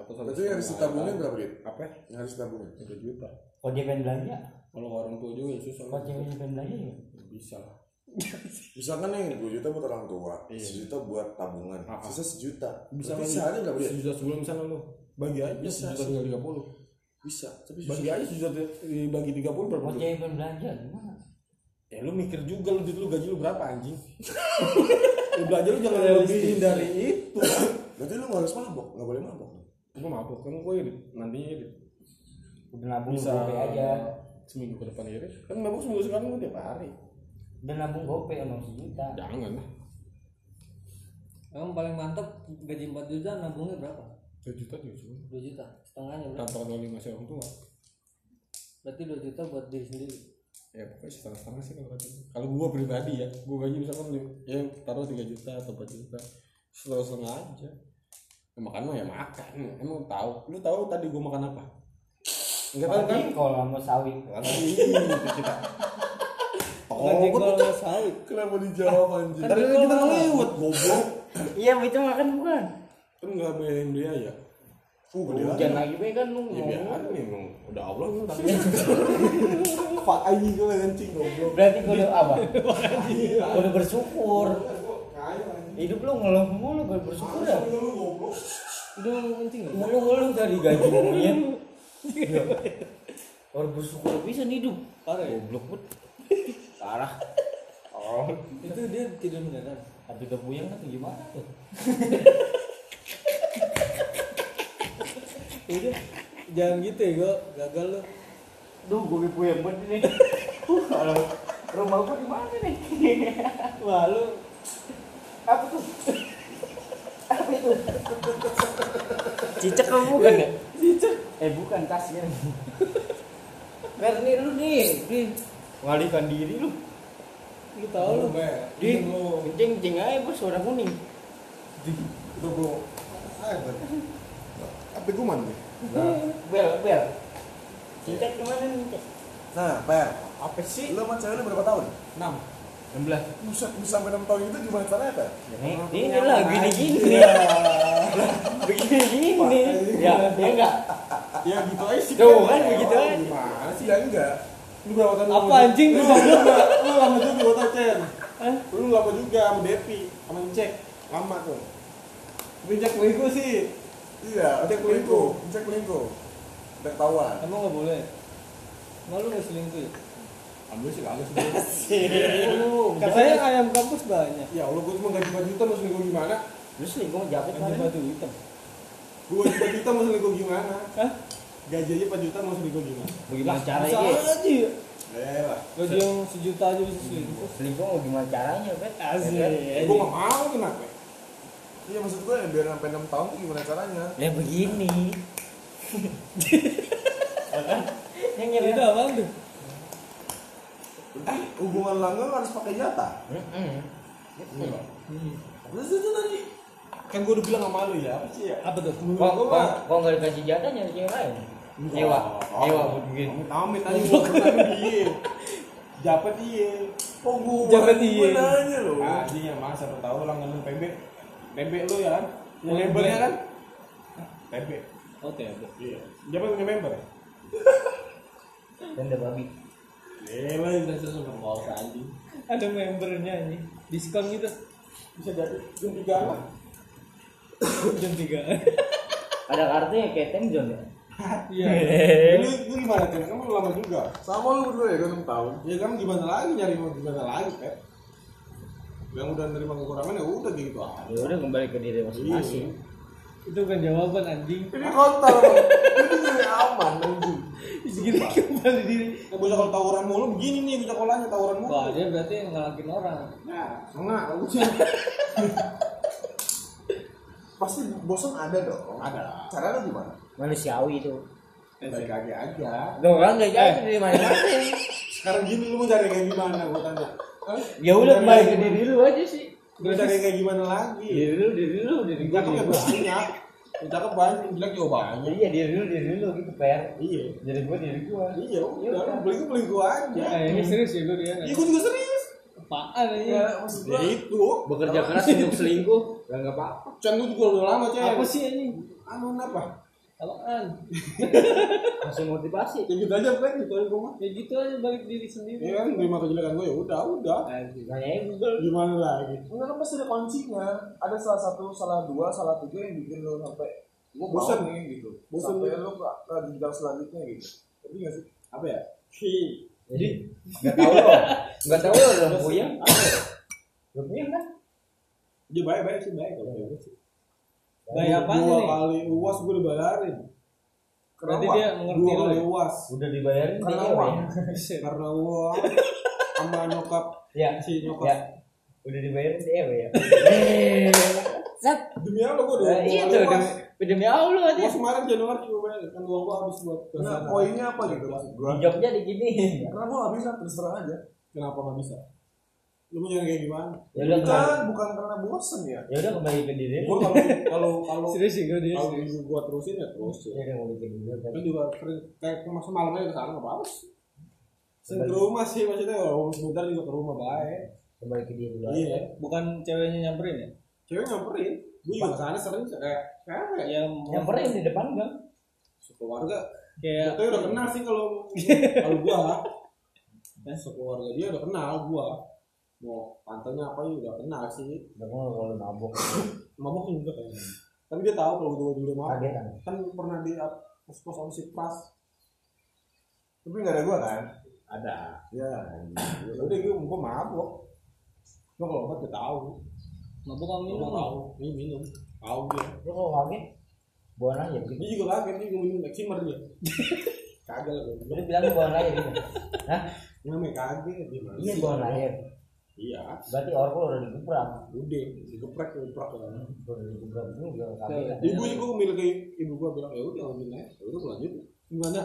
atau satu Berarti harus ditabungin berapa duit? apa ya? Yang harus ditabungin. tiga juta pengen belanja, kalau orang tua juga ya susah pengen belanja ya. Bisa lah Misalkan nih 2 juta buat orang tua, sejuta buat tabungan, Ah, ah. sisa sejuta. bisa Berarti lagi. sehari berapa duit? sejuta sebulan misalnya lu bagi aja Bisa. sejuta tinggal tiga puluh Bisa, tapi bagi aja sejuta dibagi tiga puluh berapa cewek pengen belanja gimana? ya lu mikir juga lu duit lu gaji lu berapa anjing lu belanja lu jangan lebihin dari itu Berarti lu nggak harus mabok, nggak boleh mabok. Gua mabuk kan gua irit nantinya irit Udah nabung bisa gope aja. seminggu ke depan irit kan mabuk seminggu sekali gua tiap hari Udah nabung gope emang sejuta. jangan lah Emang paling mantep gaji 4 juta nabungnya berapa? dua juta juga cuma 2 juta. Setengahnya berapa? tanpa kali ngasih orang tua Berarti 2 juta buat diri sendiri. ya pokoknya setengah setengah sih kalau kalau gua pribadi ya gua gaji misalkan ya taruh tiga juta atau empat juta setengah setengah aja makan mah ya makan emang tahu lu tahu tadi gua makan apa enggak tahu kan kalau sama sawi. Gaji kalau nggak sawit. Kenapa dijawab anjing? tadi kan kita ngelewat goblok Iya, itu makan bukan. kan nggak bayar biaya Uh, gede Hujan lagi be kan lu ya ngomong. biar nih emang udah allah nih tapi pak aji gue kencing goblok Berarti udah apa? Udah bersyukur. Hidup lu ngeluh mulu, kau bersyukur dah. Udah mau kencing nggak? Ngeluh-ngeluh dari gaji monyet. Orang bersyukur bisa hidup. Parah ya? Goblok put. Parah. Oh, Itu dia tidur beneran. tapi kebuyang kan gimana tuh? Udah. Jangan gitu ya, gue gagal lu. Duh, gue puyeng banget ini. Kalau rumah gua di mana nih? Wah, lu Apa tuh? Apa itu? Cicak kamu bukan ya? Cicak. Eh bukan kasihan. Mer nih lu nih, nih. Mengalihkan diri lu. lu tahu lu. Di kencing kencing aja bos warna kuning. udah belum Apa kuman nih? Bel bel. Cicak ke mana nih? Nah, Per, apa sih lu sama cewek lu berapa tahun? enam 16. Buset, bisa sampai 6 tahun itu gimana caranya, Per? Ini, ini lah gini gini. Begini gini. Ya, ya enggak. ya gitu aja sih Tuh kan begitu aja. gimana sih Ya enggak. lu berapa tahun Apa anjing lu lu? lama juga lu lama juga gua tau Chen lu lama juga sama Depi sama Cek lama tuh Bijak bego sih. Iya, cek selingkuh, cek selingkuh. Udah ketahuan. Emang nggak boleh? Emang lu nggak selingkuh ya? Alhamdulillah sih kagak sih Oh, katanya ayam kampus banyak. ya Allah gua cuma gaji 4 juta mau selingkuh gimana Lu selingkuh japet Ada mana? batu hitam. gua gaji 4 juta mau selingkuh gimana Hah? gaji aja 4 juta mau selingkuh gimana Bagaimana caranya? Aja ya. eh lah Gaji yang sejuta aja bisa selingkuh. Selingkuh mau gimana caranya, Bet? Asik. Ya kan? gue gak mau kenapa Iya maksud gue yang biar sampai 6 tahun tuh gimana caranya? Ya begini. Ya? Yang Itu nyari apa tuh? Berarti hubungan langgeng harus pakai jatah. Terus itu tadi. Kan gue udah bilang sama lu ya. Apa sih ya? Apa tuh? Kok kok kok nggak dikasih jatah nyari cewek lain? Nyewa, nyewa buat bikin. amit aja gue pernah dia dapat iya. Oh gue gue iya. nanya loh. ah dia mas siapa tahu lah ngomong PB PB lu ya kan? Yang labelnya kan? PB Oh, TB. iya. Punya member Dan udah babi. eh lah udah mau anjing Ada membernya ini. Diskon gitu. bisa jadi jam tiga lah Jam 3. Ada kartunya kayak Temzon ya? Iya. lu lu gimana kan kamu lama juga Sama lu berdua ya kan 6 tahun. ya kan gimana lagi nyari mau gimana lagi Pep yang udah nerima kekurangan ya udah gitu aja Ya udah kembali ke diri masing-masing. Itu kan jawaban anjing. Ini kotor. Ini jadi aman anjing. Segini kembali diri. ya bisa kalau tawuran mulu begini nih bisa kolanya tawuran mulu Wah, dia berarti ngelakin orang. nah enggak udah Pasti bosan ada dong. ada lah Cara lu gimana? Manusiawi itu. baik aja aja Lo orang nggak jadi dari mana sekarang gini lu mau cari kayak gimana gua tanya Hah? Ya udah kembali ke diri lu aja sih. Lu cari kayak gimana lagi Diri lu, diri lu, diri gua. cakep ya gua. banyak cakep banyak yang jelek juga banyak Iya diri lu, diri lu gitu per. iya Diri gua, diri gua. iya udah lu beli beli gua aja Eh, ini serius ya gue dia. iya gua juga serius Apaan ini? Ya maksud gua itu Bekerja keras untuk selingkuh, nggak apa-apa. Can gua juga udah lama cewek Apa sih ini? anu apa Apaan? Langsung motivasi. ya gitu aja kan gitu aja gua mah Ya gitu aja balik diri sendiri. Iya kan terima kejelekan gue ya udah udah Nanyain Google. gimana lagi Enggak kan pasti ada kuncinya. Ada salah satu, salah dua, salah tiga yang bikin lu sampai gua mau Bosan. nih gitu. Bosan. Sampai lu ke, ke jenjang selanjutnya gitu. Tapi nggak sih? apa ya Jadi nggak tahu lo, nggak tahu lo belum puyeng. Belum puyeng kan? dia baik baik sih baik kalau gitu Bayar apa dua nih? kali uas gue dibayarin Berarti Kenapa? dia mengerti dua kali ya? uas Udah dibayarin Karena dia uang. ya? karena uang sama nyokap Ya, si ya. nyokap Udah dibayarin dia ya. Sat. demi apa gue udah Nah, Iya tuh, demi, demi Allah aja. uas kemarin Januari gue bayar kan uang gue habis buat Nah, poinnya apa gitu? Jobnya diginiin. Karena gua nggak bisa terus terang aja. kenapa nggak bisa lu mau nyari kayak gimana Ya udah kembali. Bukan, bukan karena bosan ya. Ya udah kembali ke diri. gue kalau kalau kalau Serius sih gue dia. kalau gue terusin ya terus Ya udah kembali ke diri. kan juga kayak masa malam aja ke sana nggak apa sering ke rumah sih maksudnya kalau sebentar juga ke rumah baik Kembali ke diri. aja. iya Bukan ceweknya nyamperin ya? cewek nyamperin gue juga ke sana sering kayak kayak ya Ya, Yang pernah di depan gang. sekeluarga kayak Kita udah kenal sih kalau kalau gua ya sekeluarga dia udah kenal gua mau pantainya apa ya udah kenal sih Udah mau kalau mabuk. mabok juga kayaknya tapi dia tahu kalau gua dulu mabok kan. kan pernah di pos pos si pas Tapi nggak ada gua kan? ada Ya. udah gua gua mabok gua kalau obat dia tahu mabuk kamu minum. tahu ini minum tahu dia Lu kalau kaget, buang aja gitu. dia juga kaget dia minum eksimer dia kagak lah gua Udah bilang buang aja gitu. Hah? namanya kaget dia Iya air. Iya Berarti orko udah digebrak. udah digeprek digeprek ya Udah digebrak juga kaget. kan. ibu ibu milik ibu gua bilang ya udah ambil aja ya udah lanjut gimana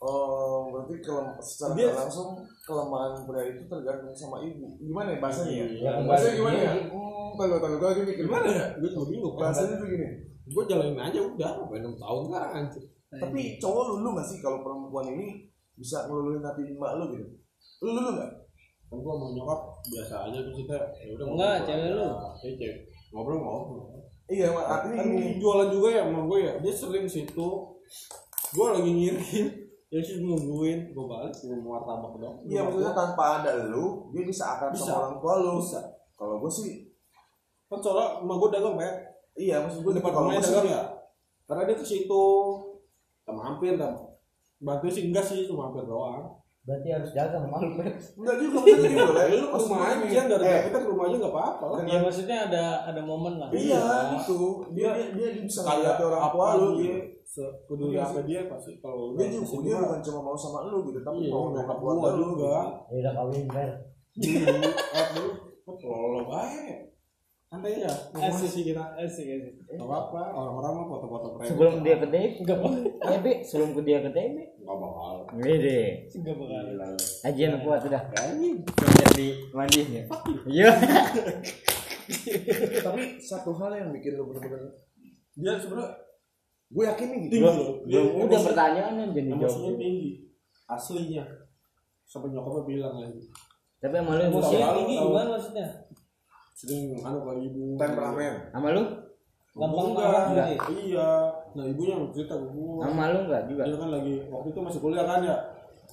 Oh, berarti kelem secara Dia- langsung kelemahan pria itu tergantung sama ibu. Gimana ya bahasanya ya? Ya, kembali Bahasanya gimana ya? sih. Hmm, tahu tahu lagi mikir gimana ya gue juga bingung Bahasanya tuh gini. gue jalanin aja udah apa enam tahun kan anjir Tapi cowok lulu nggak sih kalau perempuan ini bisa ngeluluin hati emak lu gitu? Lu lulu nggak? Kan gua mau nyokap biasa aja terus kita ya udah Enggak, cewek lu. Iya, cewek. Ngobrol ngobrol. Iya, mak artinya kan jualan juga ya sama gue ya. Dia sering situ. Gue lagi ngirim. Ya sih nungguin. Gue balik gue mau martabak dong Iya maksudnya tanpa ada lu, dia bisa akrab Bisa. sama orang tua lu. bisa. Kalau gue sih, kan soalnya emang gue dagang pak iya maksud gue gue depan rumahnya dagang ya. Karena dia ke situ. Mampir kan bantu sih enggak sih cuma mampir doang Berarti harus dagang malu bet. enggak juga maksudnya gini loh. lu ke rumah aja dari eh, kita ke rumah aja nggak apa-apa lah Ya maksudnya ada ada momen lah. Iya, gitu. Dia dia, dia bisa kayak orang tua apa lu, gitu. dia sepeduli apa dia pasti kalau dia juga dia dia bukan cuma mau sama lu gitu tapi Iya, mau nyokap gua keluarga lu juga. Ya udah kawin ber. dulu eh dulu kok tolol baik santai ya ngomong sih kita asik asik. Gak apa-apa orang-orang mah foto-foto keren Sebelum dia ke TB, enggak TB, sebelum ke dia ke TB. nggak bakal. Gede. enggak bakal. Ajian kuat udah. Yang di mandinya. Iya. tapi satu hal yang bikin lu bener-bener dia sebenarnya gue yakin nih gitu. Belum udah pertanyaan yang jadi jawab. tinggi. Aslinya. Sampai nyokapnya bilang lagi. Tapi sama lu emosi tinggi gimana maksudnya sering anu ke ibu. Temperamen. Sama lu? gampang enggak. marah gitu ya? iya. Nah ibunya cerita ke gua. Sama lu enggak juga? dia kan lagi waktu itu masih kuliah kan ya.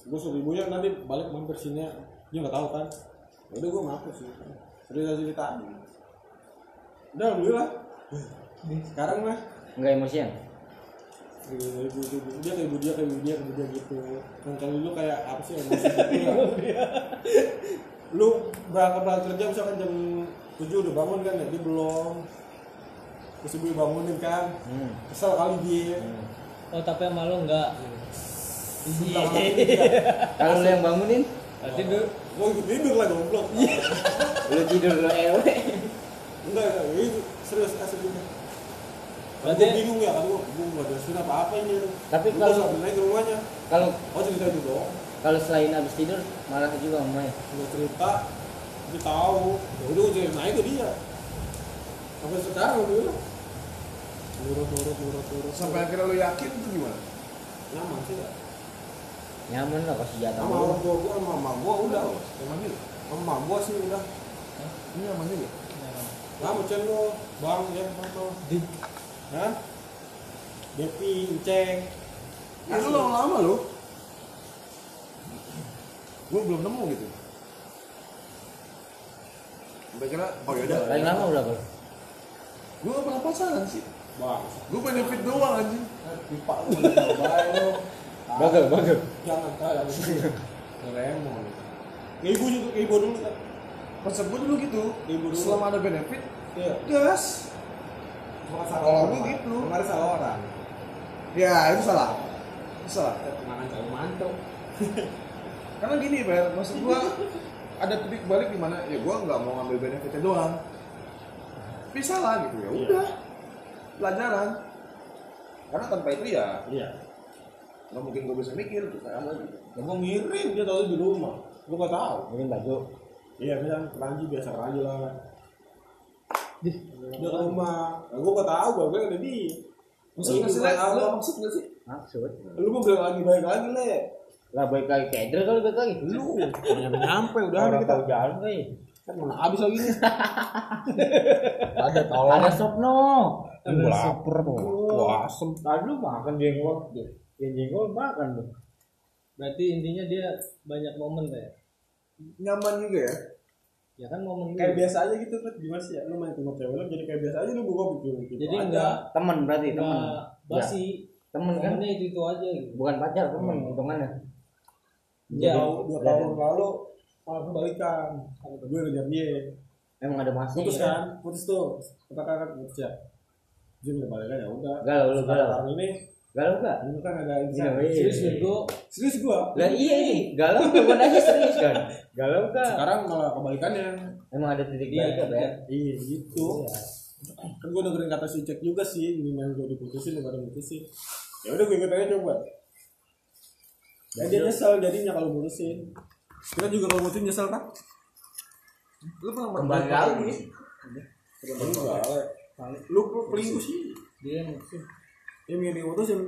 Gue suruh ibunya nanti balik mampir sini ya. dia nggak tahu kan. Ya udah gue mampir sih. Cerita cerita udah alhamdulillah. Sekarang mah. Enggak emosian. ibu ibu ibu dia ke ibu dia ke ibu dia ke ibu dia gitu. Kan kalau dulu kayak apa sih emosi gitu ya. Lu berangkat berangkat kerja misalkan jam tujuh udah bangun kan ya dia belum terus ibu bangunin kan Hmm. kesel kali dia oh tapi sama lo enggak dia. Kalau lu yang bangunin, berarti dulu Gua ikut tidur lah goblok. lu tidur lu ewe. Enggak, enggak, ya itu serius asli juga. Berarti- bingung ya kan gua, gua enggak ada surat apa-apa ini. Tapi Gua kalau- sampai naik ke rumahnya. Kalau Oh cerita itu doang. kalau selain habis tidur marah juga mamanya. Gua cerita, dia tahu. Ya udah cerita naik ke dia. Sampai sekarang dulu. Nurut, nurut, nurut, nurut. sampai akhirnya lu yakin itu gimana nyaman sih ya. Nyaman lah pas jatuh. Sama orang tua gua sama mama gua udah. emang gitu Sama mama gua sih udah. ini aman juga Kamu cen lo, bang ya foto. Di, Hah? Depi, Ceng. lu lama-lama lu gue belum nemu gitu kira oh yaudah Paling lama berapa? gue gak pernah pacaran sih Bang, gue benefit doang anjing pipa lu baik lu. Bagel, bagel. Jangan. Ngeremon. Kayak ibu juga, kayak ibu dulu kan. konsep gue dulu gitu Ibu dulu. selama ada benefit Iya. gas salah Kalau orang. gua gitu. Kemarin salah orang. ya itu salah itu salah Kenangan calon mantu. karena gini Ber, maksud gue ada titik balik di mana ya gue nggak mau ngambil benefitnya doang tapi salah gitu ya udah pelajaran karena tanpa itu ya Iya. nggak mungkin gue bisa mikir gitu kayak gitu Ya, gua ngirim dia tahu di rumah. Gua nggak tahu. Mungkin baju. Iya, bilang keranji biasa keranji lah. Ke rumah. Nah, gua nggak tahu, gua bilang ada di. maksud Itu nggak sih bukan Le? Allah. Lu maksud nggak sih Maksud. Lu mau bilang lagi baik lagi le. Lah baik lagi keder kali baik lagi. Lu nyampe nyampe udah Orang kita. tahu jalan kali. Kan mana habis lagi nih. ada tolong. Ada sopno. Gua lapar tuh. Wah, asem. Tadi lu makan jengkol. Yang jengkol makan tuh. berarti intinya dia banyak momen kayak nyaman juga ya ya kan momen Kayak biasa aja gitu kan gimana sih ya? Lu main sama cewek lu jadi kayak biasa aja lu gua bikin gitu. jadi aja. enggak Temen berarti enggak basi Temen kan momennya itu itu aja gitu bukan pacar temen hitungannya. Ya tahu dua tahun lalu malah kebalikan. Gue ngejar dia. Emang ada masih. Putus kan? Putus tuh. Kita kan putus ya. Dia udah balikan ya udah. Galau lu galau. Sekarang ini Galau gak? ini kan ada Iya, iya. serius bego Serius gua. Lah iya ini galau bukan aja serius kan. Galau gak? Sekarang malah kebalikannya. Emang ada titik Iya, balik Ber? Iya gitu. Kan gue dengerin kata si Cek juga sih, ini yang gue diputusin daripada mutusin. Ya udah gue ikut aja coba. Dan dia nyesel jadinya kalau mutusin. Kita juga kalau mutusin nyesel kan? lu pernah Kembali lagi. Lu lu pelingkuh sih. dia maksud Ya mending diputusin.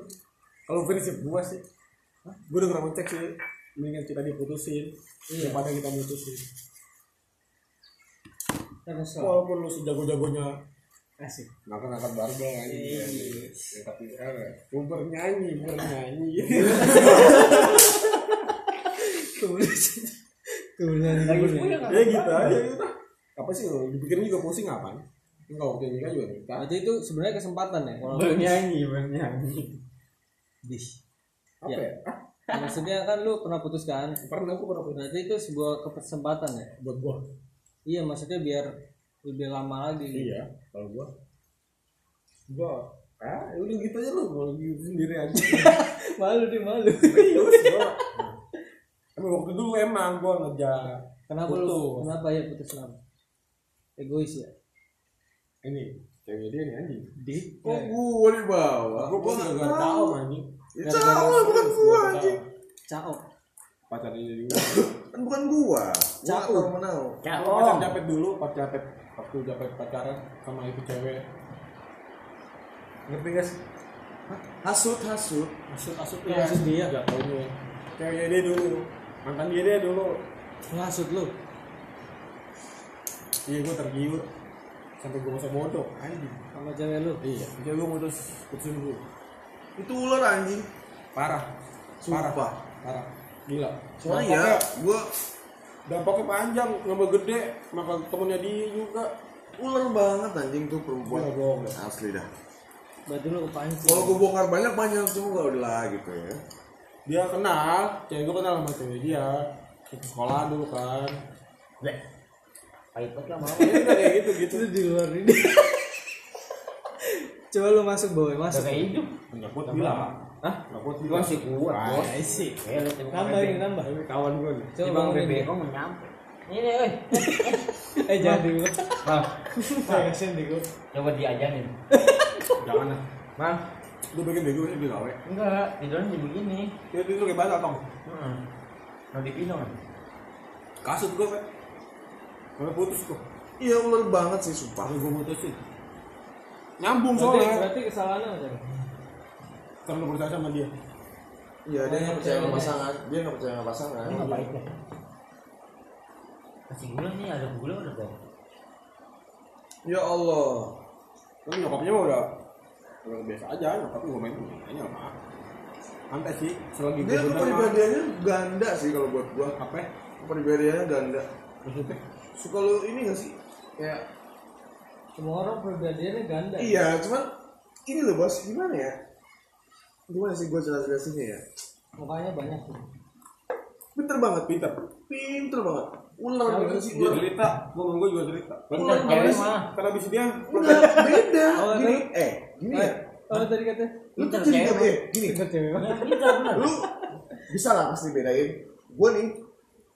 Kalau prinsip gue sih. Gue udah pernah ngecek sih. Mendingan kita diputusin daripada kita mutusin. kan Walaupun lu sejago-jagonya asik. Ngangkat-ngangkat barbel aja ya, tapi eh, gue bernyanyi bernyanyi tulisan ya gitu aja. Gitu apa sih lo dipikirin juga pusing apa enggak waktu nikah juga nikah berarti itu sebenarnya kesempatan ya kalau Bernyanyi, bernyanyi. apa Ya. ya? Ah, maksudnya kan lu pernah putus kan pernah aku pernah putus. Berarti itu sebuah kesempatan ya? Buat gua. Iya maksudnya biar lebih lama lagi. Iya kalau gua. Gua? Ah udah gitu aja lu mau gitu sendiri aja. Malu dia malu. Serius gua. Emang waktu dulu emang gua ngejar kenapa Putus. lu kenapa ya putus kenapa egois ya? Ini cewek dia nih anjing. Di Kok gua di bawah? gua gua nggak tahu. anjing. Ya tahu bukan gua anjing. caok pacar dia juga. Kan bukan gua. Gua nggak tahu menau. pacar japet dulu pacar japet waktu japet pacaran sama itu cewek. Ngerti gak sih? Hasut, hasut. masuk masuk Iya, masuk dia Gak taunya cewek dia dulu. Mantan dia dia dulu. Ngasut lu? Iya gua tergiur. Sampai gua masa bodoh anjing sama cewek lu? Iya. Jadi gua mutus putusin gua. Itu ular anjing. parah. Sumpah. parah. Parah. Gila. Soalnya ya, gua dampaknya panjang nambah gede maka temennya dia juga. Ular banget anjing tuh perempuan. Gila, bohong. Asli dah. berarti lu kepancing Kalau gua bongkar banyak banyak gak udah lah gitu ya. dia kenal cewek gue kenal sama cewek dia. Ke sekolah dulu kan. Pahit banget lah mau udah kayak gitu gitu. Itu di luar ini. Coba lu masuk boy masuk. Kayak hidup. Nggak kuat bilang Hah? nggak kuat gua bilang masih kuat bos. I see kayak lu timbang nambah ini nambah ini kawan gue nih. Coba ngomongin. bebek kok nyampe. Ini weh eh jangan dulu Bang, saya kasihan deh gua. Coba diajarin. Jangan lah. Bang. Lu bikin bego ini gawe enggak tidurnya jadi begini dia itu kayak bahasa tong. Hmm. dipinang kan kasut gue Sampai putus kok Iya ular banget sih sumpah. Gue putusin. Nyambung soalnya. berarti kesalahannya apa Chan? karena lu percaya sama dia Iya dia nggak percaya sama pasangan. Dia nggak percaya sama pasangan. ini nggak pahit ya kasih gula nih ada gula udah bang Ya Allah. kan nyokapnya mah udah udah biasa aja nyokap gue main mainnya apa santai sih selagi gue Dia tuh kepribadiannya ganda sih kalau buat gua. apa ya? Kepribadiannya ganda. maksudnya Suka lu ini gak sih? Kayak semua orang pribadiannya ganda iya, cuman ini loh bos, gimana ya? Gimana sih gua jelas jelasinnya ya? mukanya banyak tuh Pinter banget, pinter, pinter banget. Ular gimana sih dia ular? cerita gue gue juga cerita Ular mah karena abis dia Enggak, beda. Oh, Gini, tapi- eh, gini ya. oh tadi katanya Lu tuh jadi cewek. eh, gini. Lu bisa lah pasti bedain. Gua nih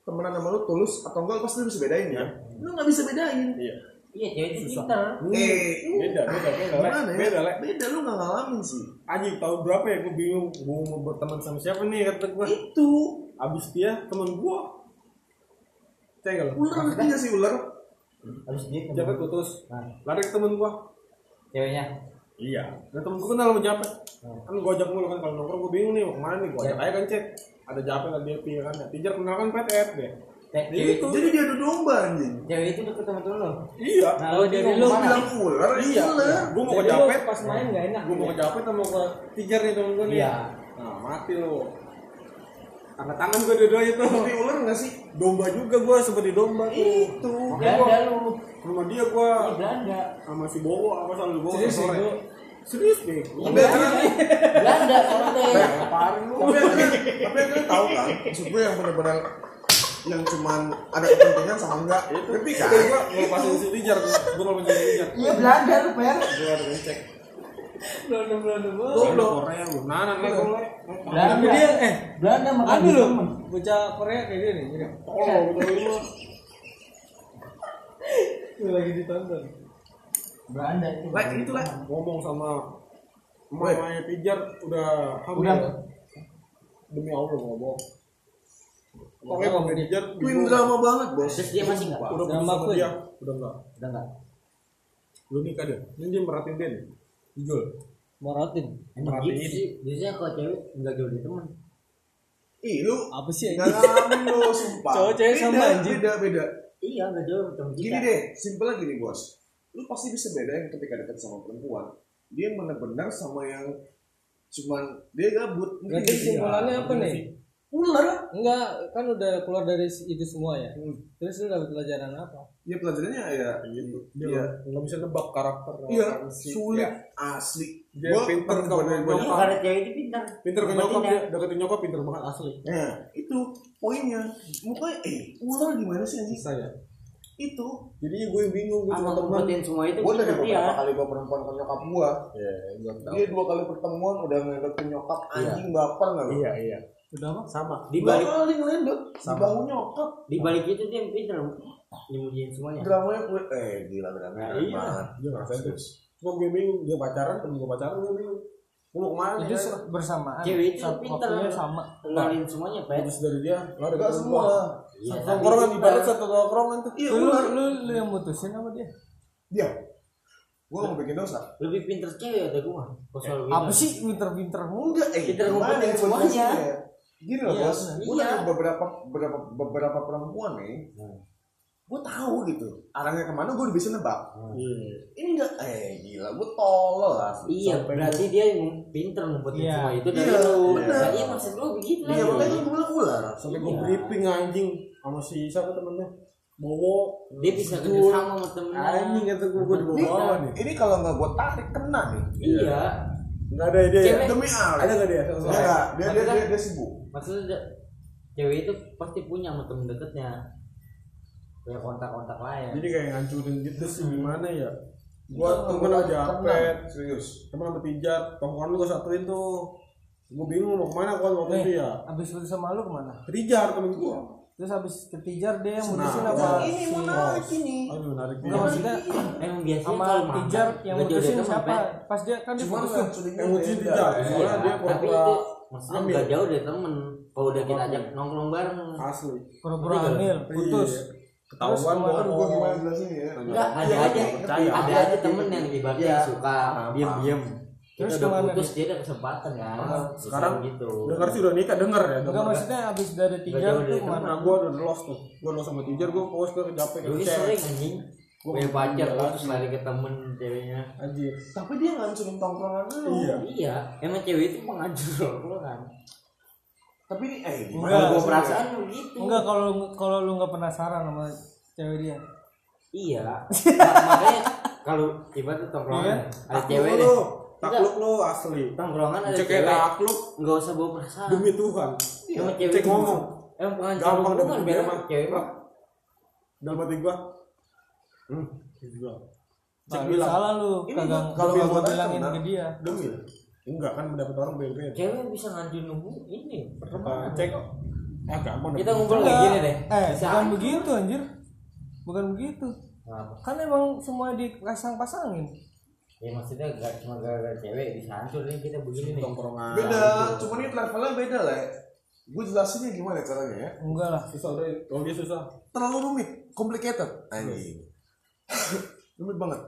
temenan sama lu tulus atau enggak pasti lu bisa bedain ya. Lu nggak bisa bedain. iya iya cewek itu pinter Eh, beda beda beda gimana ya? beda Beda lu nggak ngalamin sih. Anjing tahun berapa ya? Gue bingung. Gue mau berteman sama siapa nih? Kata gue Itu. Abis dia temen gue kalau ular ngerti nggak sih ular? habis dia Japet putus? Nah, lari ke temen gue ceweknya. Iya. Dan temen gue kenal sama Japet kan gue ajak mulu kan kalau nongkrong gue bingung nih mau ke mana nih? Gue ajak aja kan cek. Ada Japet ada dia kan. Ya Tijar kenal kan PTF deh Cewek- itu. Jadi dia adu domba anjing. cewek itu deket sama temen lo iya. Nah dari lu Lu bilang ular, iya. gue mau ke Jadi lu Japet. pas main nggak enak gue mau ke Japet sama ke Tijar nih temen gue nih. Iya. nah mati lo angkat tangan gue dua-duanya tuh Tapi ular nggak sih? domba juga gue seperti domba. Tuh Itu. Belanda lu. Rumah dia gue Belanda. sama si Bowo apa sama si Bowo sore. gua serius deh Tapi akhirnya, Belanda sama teh tapi akhirnya tahu kan? Maksud gue yang benar-benar yang cuman ada kepentingan sama enggak itu ngerti kan? gue ngelepasin si Tijar gue ngelepasin si Tijar iya Belanda lu per gue ada ngecek belanda belanda Goblok. Korea lu. Nah, nah, nah, gue Belanda tapi dia eh Belanda makan ada temen. bocah Korea kayak gini mirip tolong betul lu. Lagi ditonton Belanda itu Like itu lah. ngomong sama mamanya Tijar udah hamil. Udah. Demi Allah bohong. Pokoknya mamanya Tijar Queen drama banget bos. terus dia masih nggak udah Drama queen. dia. Udah enggak. udah nggak Belum nikah dia. Ini dia merhatiin dia nih. Emang Merhatiin. gitu biasanya kalau cewek nggak jauh dari teman Ih lu apa sih nggak ini ngalamin lu sumpah. Cowok cewek sama Beda, anjing. Beda beda. iya nggak jauh dari teman Gini deh, simpelnya gini bos. Lu pasti bisa bedain ketika dekat sama perempuan. Dia yang benar-benar sama yang cuman dia gabut. Sih? kesimpulannya apa nih Ular. enggak kan udah keluar dari itu semua ya Hmm. terus lu dapat pelajaran apa Ya pelajarannya ya gitu. Iya. Nggak bisa nebak karakter. Iya, orang sih. sulit Ya, asli. Dia Gua pinter. Iya, karena cewek itu pintar Pinter ke nyokap dia, deketin nyokap pinter banget asli. Nah, itu poinnya. Mukanya eh ular gimana sih anjing? Bisa ya. itu jadi gue yang bingung gue cuma ngumpetin semua itu gue dari pinter dia beberapa kali bawa perempuan ke nyokap gue ya gue tahu dia dua kali pertemuan udah ke nyokap anjing baper nggak iya iya udah apa sama. Di balik kali di bahu nyokap. Di balik itu dia pinter nyembunyiin semuanya. Dramanya gue eh gila drama Nah, iya. dia ngerasain tuh cuma gue bingung dia pacaran temen gue pacaran gue bingung. Gue mau ke mana itu ya bersamaan. Cewek itu pinter. sama. Kenalin semuanya pet terus dari dia ketemu semua. Gua. iya tongkrongan pinter. ibarat satu tongkrongan tuh. Iya lu, ular lu, lu yang mutusin sama dia? Dia. Gue mau bikin dosa. Lebih pinter cewek ada gua? Apa sih pinter-pinter mulu? Enggak eh gimana ngumpetin ya, semuanya. Gini loh Iya, bos benar. gue Iya. beberapa beberapa beberapa perempuan nih Hmm. gue tahu gitu arahnya ke mana gue udah bisa nebak iya ini enggak eh gila gue tolol lah Iya, berarti dia yang pinter ngumpetin Iya. semua itu dari Iya, lu. benar. Nah, iya maksud lu begitu lah. iya makanya gue bilang ular sampai gue Iya. briefing anjing sama si siapa temennya Bowo Dia bisa kerja sama sama temennya. anjing kata gue gue di ini, bawah nih ini kalau nggak gue tarik kena nih Iya. Nggak ada dia ya? Cewek. demi Allah. Ada nggak dia? Dia nggak. dia dia, dia, dia sibuk. Maksudnya cewek itu pasti punya sama temen deketnya. Punya kontak-kontak lain. jadi kayak ngancurin gitu sih gimana ya? Itu gua temen gua aja apet serius. Temen sama tijar tongkrongan gue satuin tuh. Gue bingung mau ke mana kan waktu itu ya. abis putus sama lu ke mana? Tijar temen gue terus abis ketijar dia yang mutusin Nah, apa ini si menarik ini aduh menarik Enggak maksudnya Emang biasanya sama tijar yang teman, siapa pas dia kan dia cuma putus kan tuh sulingnya yang mutusin beda. tijar Iya, soalnya dia tapi pura-pura itu maksudnya nggak jauh dari temen. Kalau udah kita ajak nongkrong bareng. asli pura-pura hamil putus Iya. ketahuan bohong. gimana jelasin ya Enggak, ada Iya, aja, percaya. ada aja temen yang ibaratnya Iya. suka diem-diem. Terus Kita udah ke mana putus dia? ada kesempatan kan. Bisa sekarang gitu. dengar sih udah nikah denger ya enggak maksudnya abis dari jauh tuh ke mana Nah, gue udah lost tuh. Gue lost sama Tijar, gue post ke Dulu ke sering anjing. Gua Punya pacar terus lari ke temen ceweknya. Anjir. tapi dia ngancurin tongkrongan lu Iya. Iya, emang cewek itu penghancur lo kan. tapi eh Enggak. sih? perasaan begitu. enggak kalau kalau lu nggak penasaran sama cewek dia Iya. Ma- makanya kalau ibarat tongkrongan Iya. ada cewek lu, deh. Takluk lu asli. Tongkrongan ada Cek kayak cewek. takluk Enggak usah bawa perasaan. demi Tuhan. Emang cewek Cek ngomong. Emang penghancur Gampang dapet biar emang. cewek mah. Dalam hati gue. Hmm, juga. Cek bilang. salah lu kagak gua- kalau gua bilangin ke dia Demi. Enggak kan mendapat orang beda-beda. Cewek bisa ngancurin hubungan ini Apa, pertemanan. Cek. Ah, gampang. Kita ngumpul kayak gini deh. eh Bisa bukan begitu anjir bukan begitu kan emang semua dipasang-pasangin Ya maksudnya gak cuma gara-gara cewek bisa hancur nih kita begini nih. Tongkrongan. beda cuma ini levelnya beda lah gue jelasinnya gimana caranya ya? Enggak lah Susah udah. Kalau dia susah. terlalu rumit complicated. Anjing. Rumit banget.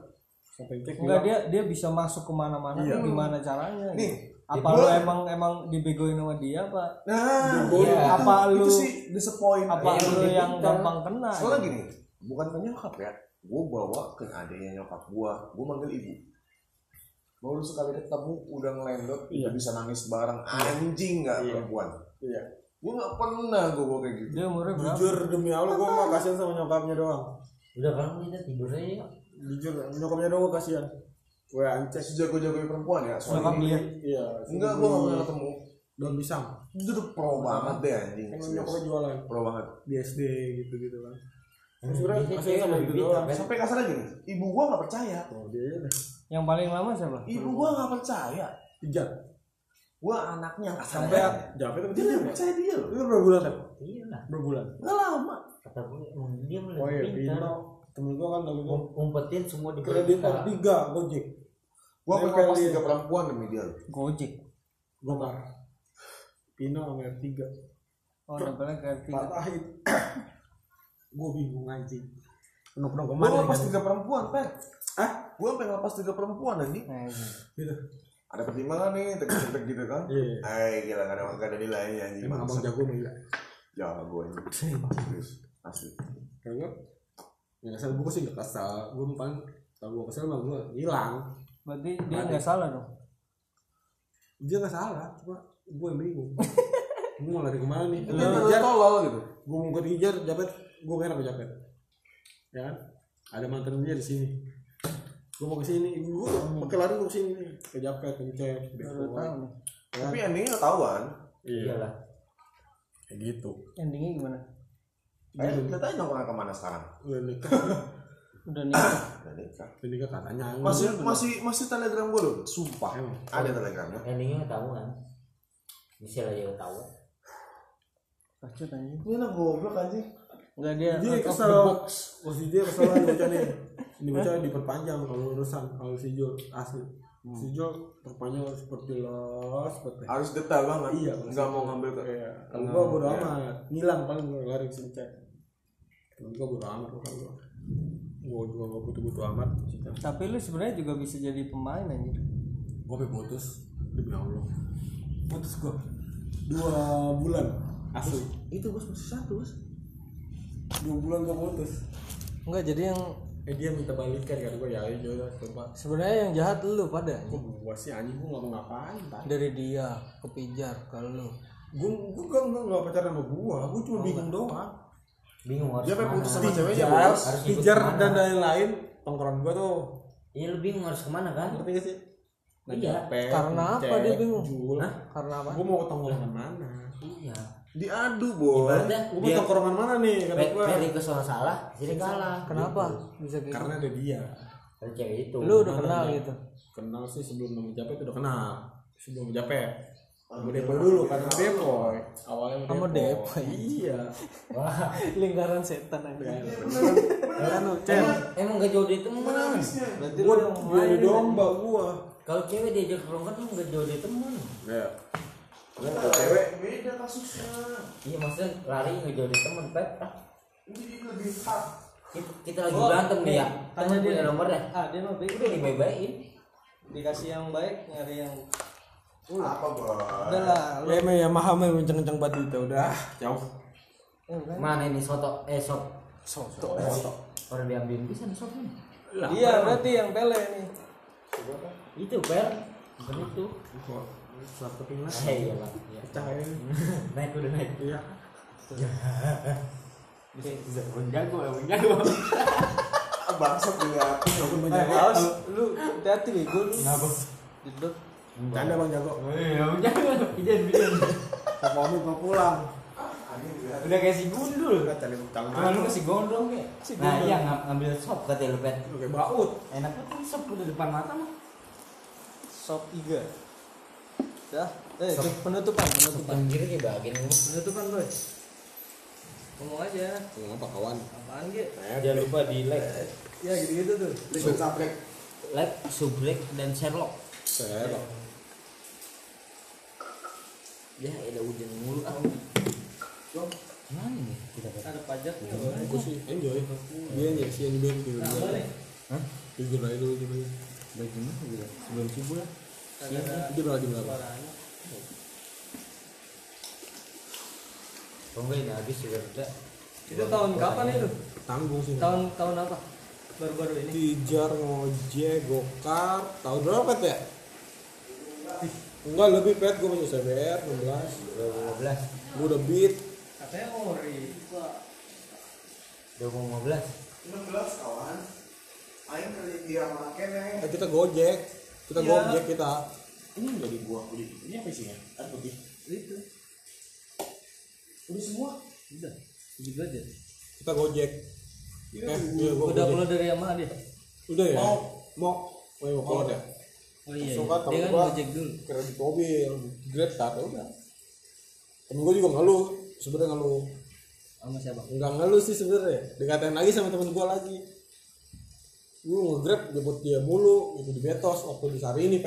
Enggak dia dia bisa masuk ke mana-mana Iya. tuh gimana caranya nih apa gua- lu emang emang dibegoin sama dia apa? Nah Gua- iya, apa itu, lu- itu sih disappoint. apa Iya, lu yang gampang kena soalnya gini bukan ke nyokap ya. Gue bawa ke adanya nyokap gue gue manggil ibu baru sekali ketemu udah ngelendot Iya. bisa nangis bareng anjing nggak Iya. perempuan Iya. gue nggak pernah gue kayak gitu dia umurnya berapa Jujur demi Allah gue mah kasihan sama nyokapnya doang. Udah kan kita tidur aja yuk. Jujur nyokapnya doang gua kasihan. Gue ancek. sejago-jagonya perempuan ya soal Nyokap ini dia Iya. enggak gue nggak pernah ketemu Daun pisang. itu tuh pro banget deh anjing nyokapnya jualan pro banget di SD gitu-gitu kan. Sebenarnya biasanya kasihan sama itu lebih doang. sampai kasar lagi nih ibu gue nggak percaya Oh dia yang paling lama siapa ibu gue nggak percaya Pijat. gue anaknya kasar Sampai aja. Japet apa dia nggak percaya dia loh Itu berapa bulan? Iya lah. Berapa bulan? nggak lama Kata gue emang dia lebih Oh iya, pintar. Pino. Temen gue kan lagi Um- Umpetin semua di kredit kita. tiga gojek. pas dia. tiga perempuan demi dia gojek Gue marah. Pino sama R3. oh kayak tiga Patahin. Gue bingung anjing. Penuh-penuh gue ke mana ngelepas nih? tiga perempuan per Hah? gue pengen ngelepas tiga perempuan anjing nah, ini. Gitu. ada pertimbangan nih tek-tek gitu kan Iya. eh gila gak ada gak ada nilainya anjing Emang abang jago mah gila. jago anjing serius asli Karena yang kesel gue sih gak kesel. Gue paling tau gue kesel mah gue hilang. berarti dia nggak salah dong Dia gak salah, cuma gue yang bingung. gue mau lari ke mana nih? Gue ngejar, tolol gitu gue mau ke Nijar, Japet, gue kira ke Japet. Ya kan? Ada mantan dia di sini. Gue mau ke sini, gue pakai lari gue ke sini nih, ke Japet, tahu nih Ya. tapi endingnya ketahuan Iya, Iyalah. kayak gitu. endingnya gimana Eh, kita tanya nongkrong ke mana sekarang? udah nikah udah nikah Udah nikah. udah nikah katanya Masih masih masih telegram gue loh, sumpah. Ada telegramnya. endingnya ketahuan bisa aja ketahuan Bacot anjing Ini anak goblok anjing. Enggak dia dia box posisi dia kesel nih bocah nih ini bocah diperpanjang kalau urusan kalau si Jul asli si Jul perpanjang seperti los seperti Harus detail banget. Iya, Enggak mau ngambil ke Iya, kalau gua bodo amat, ngilang paling gua lari ke sini cek. Kalau gua bodo amat gua kalau gua. Gua juga gak butuh-butuh amat tapi lu sebenarnya juga bisa jadi pemain anjir Gua putus demi Allah. Putus gua. Dua bulan asli. itu bos masih satu bos. Dua bulan gua putus. enggak jadi yang Eh dia minta balikan kan gua ya ayo udah coba. sebenarnya yang jahat lu pada Kok gua sih anjing gua gak mau ngapain tadi. dari dia ke pijar ke lu Gua gua gak gak, gak pacaran sama gua, gua cuma bingung doang. bingung harus Dia pengen putus sama ceweknya bos. Harus pijar dan lain-lain tongkrongan gua tuh. iya lu bingung harus ke mana kan Ngerti gak sih? Iya. Ngejapet, Karena apa dia bingung? Karena apa Gua mau ke tongkrongan mana? iya Diadu bos. ibaratnya Gua mau dia tongkrongan mana nih kata Pe- gua? Ferry ke sono salah sini kalah kenapa bisa kayak Karena ada dia. Dari cewek itu gitu? lu udah kenal gitu Kenal sih sebelum nama Japet udah kenal. Sebelum Japet. Sama Depo dulu kan sama Depo. Awalnya Sama Depo. Iya. wah lingkaran setan aja Kan lu, Cen. emang gak jauh dari teman berarti Gua lu yang dia di domba gua. kalau cewek diajak nongkrong kan gak jauh dari teman Ya. Kalau cewek beda kasusnya. iya maksudnya lari gak jauh dari teman pep ah. Ini lebih hard. kita, kita lagi Oh, berantem nih ya tanya tanya dia. nomor dah ah dia mah baik udah dibaik-baikin dikasih yang baik nyari yang Apa bos? udah lah lu Ya ya mahal mah kenceng-kenceng banget itu udah jauh. Eh, bukan. mana ini soto eh sop Soto. orang diambil bisa nih sop nih iya berarti yang pele nih itu per bukan itu Satu keping lah. eh iya lah iya. Pecah ya. naik udah naik Iya. Bang jago ya bang jago Bangsat juga. Bang Eh, Jago. haus lu hati-hati bego lu ngapa jedot Canda Bang Jago. iya bang jago pijan pijan Mau pamit mau pulang. udah kayak si gundul cari Cuma lu kasih gondrong ya? Nah iya ng- ngambil sop katanya lu pet Lu kayak baut. Enak banget sop udah depan mata mah sop iga dah eh itu penutupan penutupan. Anjir kayak bagian lu penutupan boy ngomong aja. Ngomong apa kawan? apaan ge? Jangan lupa di like. Ya gitu gitu tuh Liquid saplek. Like, subrek, dan Sherlock Saya Ya ada hujan mulu ah. Mana nih kita ada pajak nih Gue sih? Enjoy. Dia nih sih Nah, nih Hah? Tidur aja dulu gitu. Udah gimana? Gitu? Sebelum subuh lah kagak ada Tidur lagi berapa? suaranya Kalau enggak ini habis juga udah itu tahun kapan itu Tanggung sih. tahun tahun apa baru-baru ini Tijar, ngojek, gokar, tahun berapa ya? Enggak lebih pet, gue punya CBR 16 2015 Gue udah beat katanya ori 2015 16 kawan. Aing kerja dia makan nih. Eh, kita gojek Kita Iya. gojek kita. Ini jadi gua beli. Ini apa isinya? Air putih. Itu. Udah semua? Udah. Juga aja. Kita gojek. Eh, iya gua udah keluar dari Yamaha dia? Udah ya? Mau. Mau. Oh iya mau keluar ya? oh iya, iya. kan, dia kan gua. gojek dulu. Kredit mobil Grab start udah Temen gue juga ngeluh. Sebenarnya ngeluh. Sama siapa? Enggak ngeluh sih sebenarnya Dikatain lagi sama temen gue lagi Lu nge-grab jemput dia mulu Itu di Betos Waktu di Sarini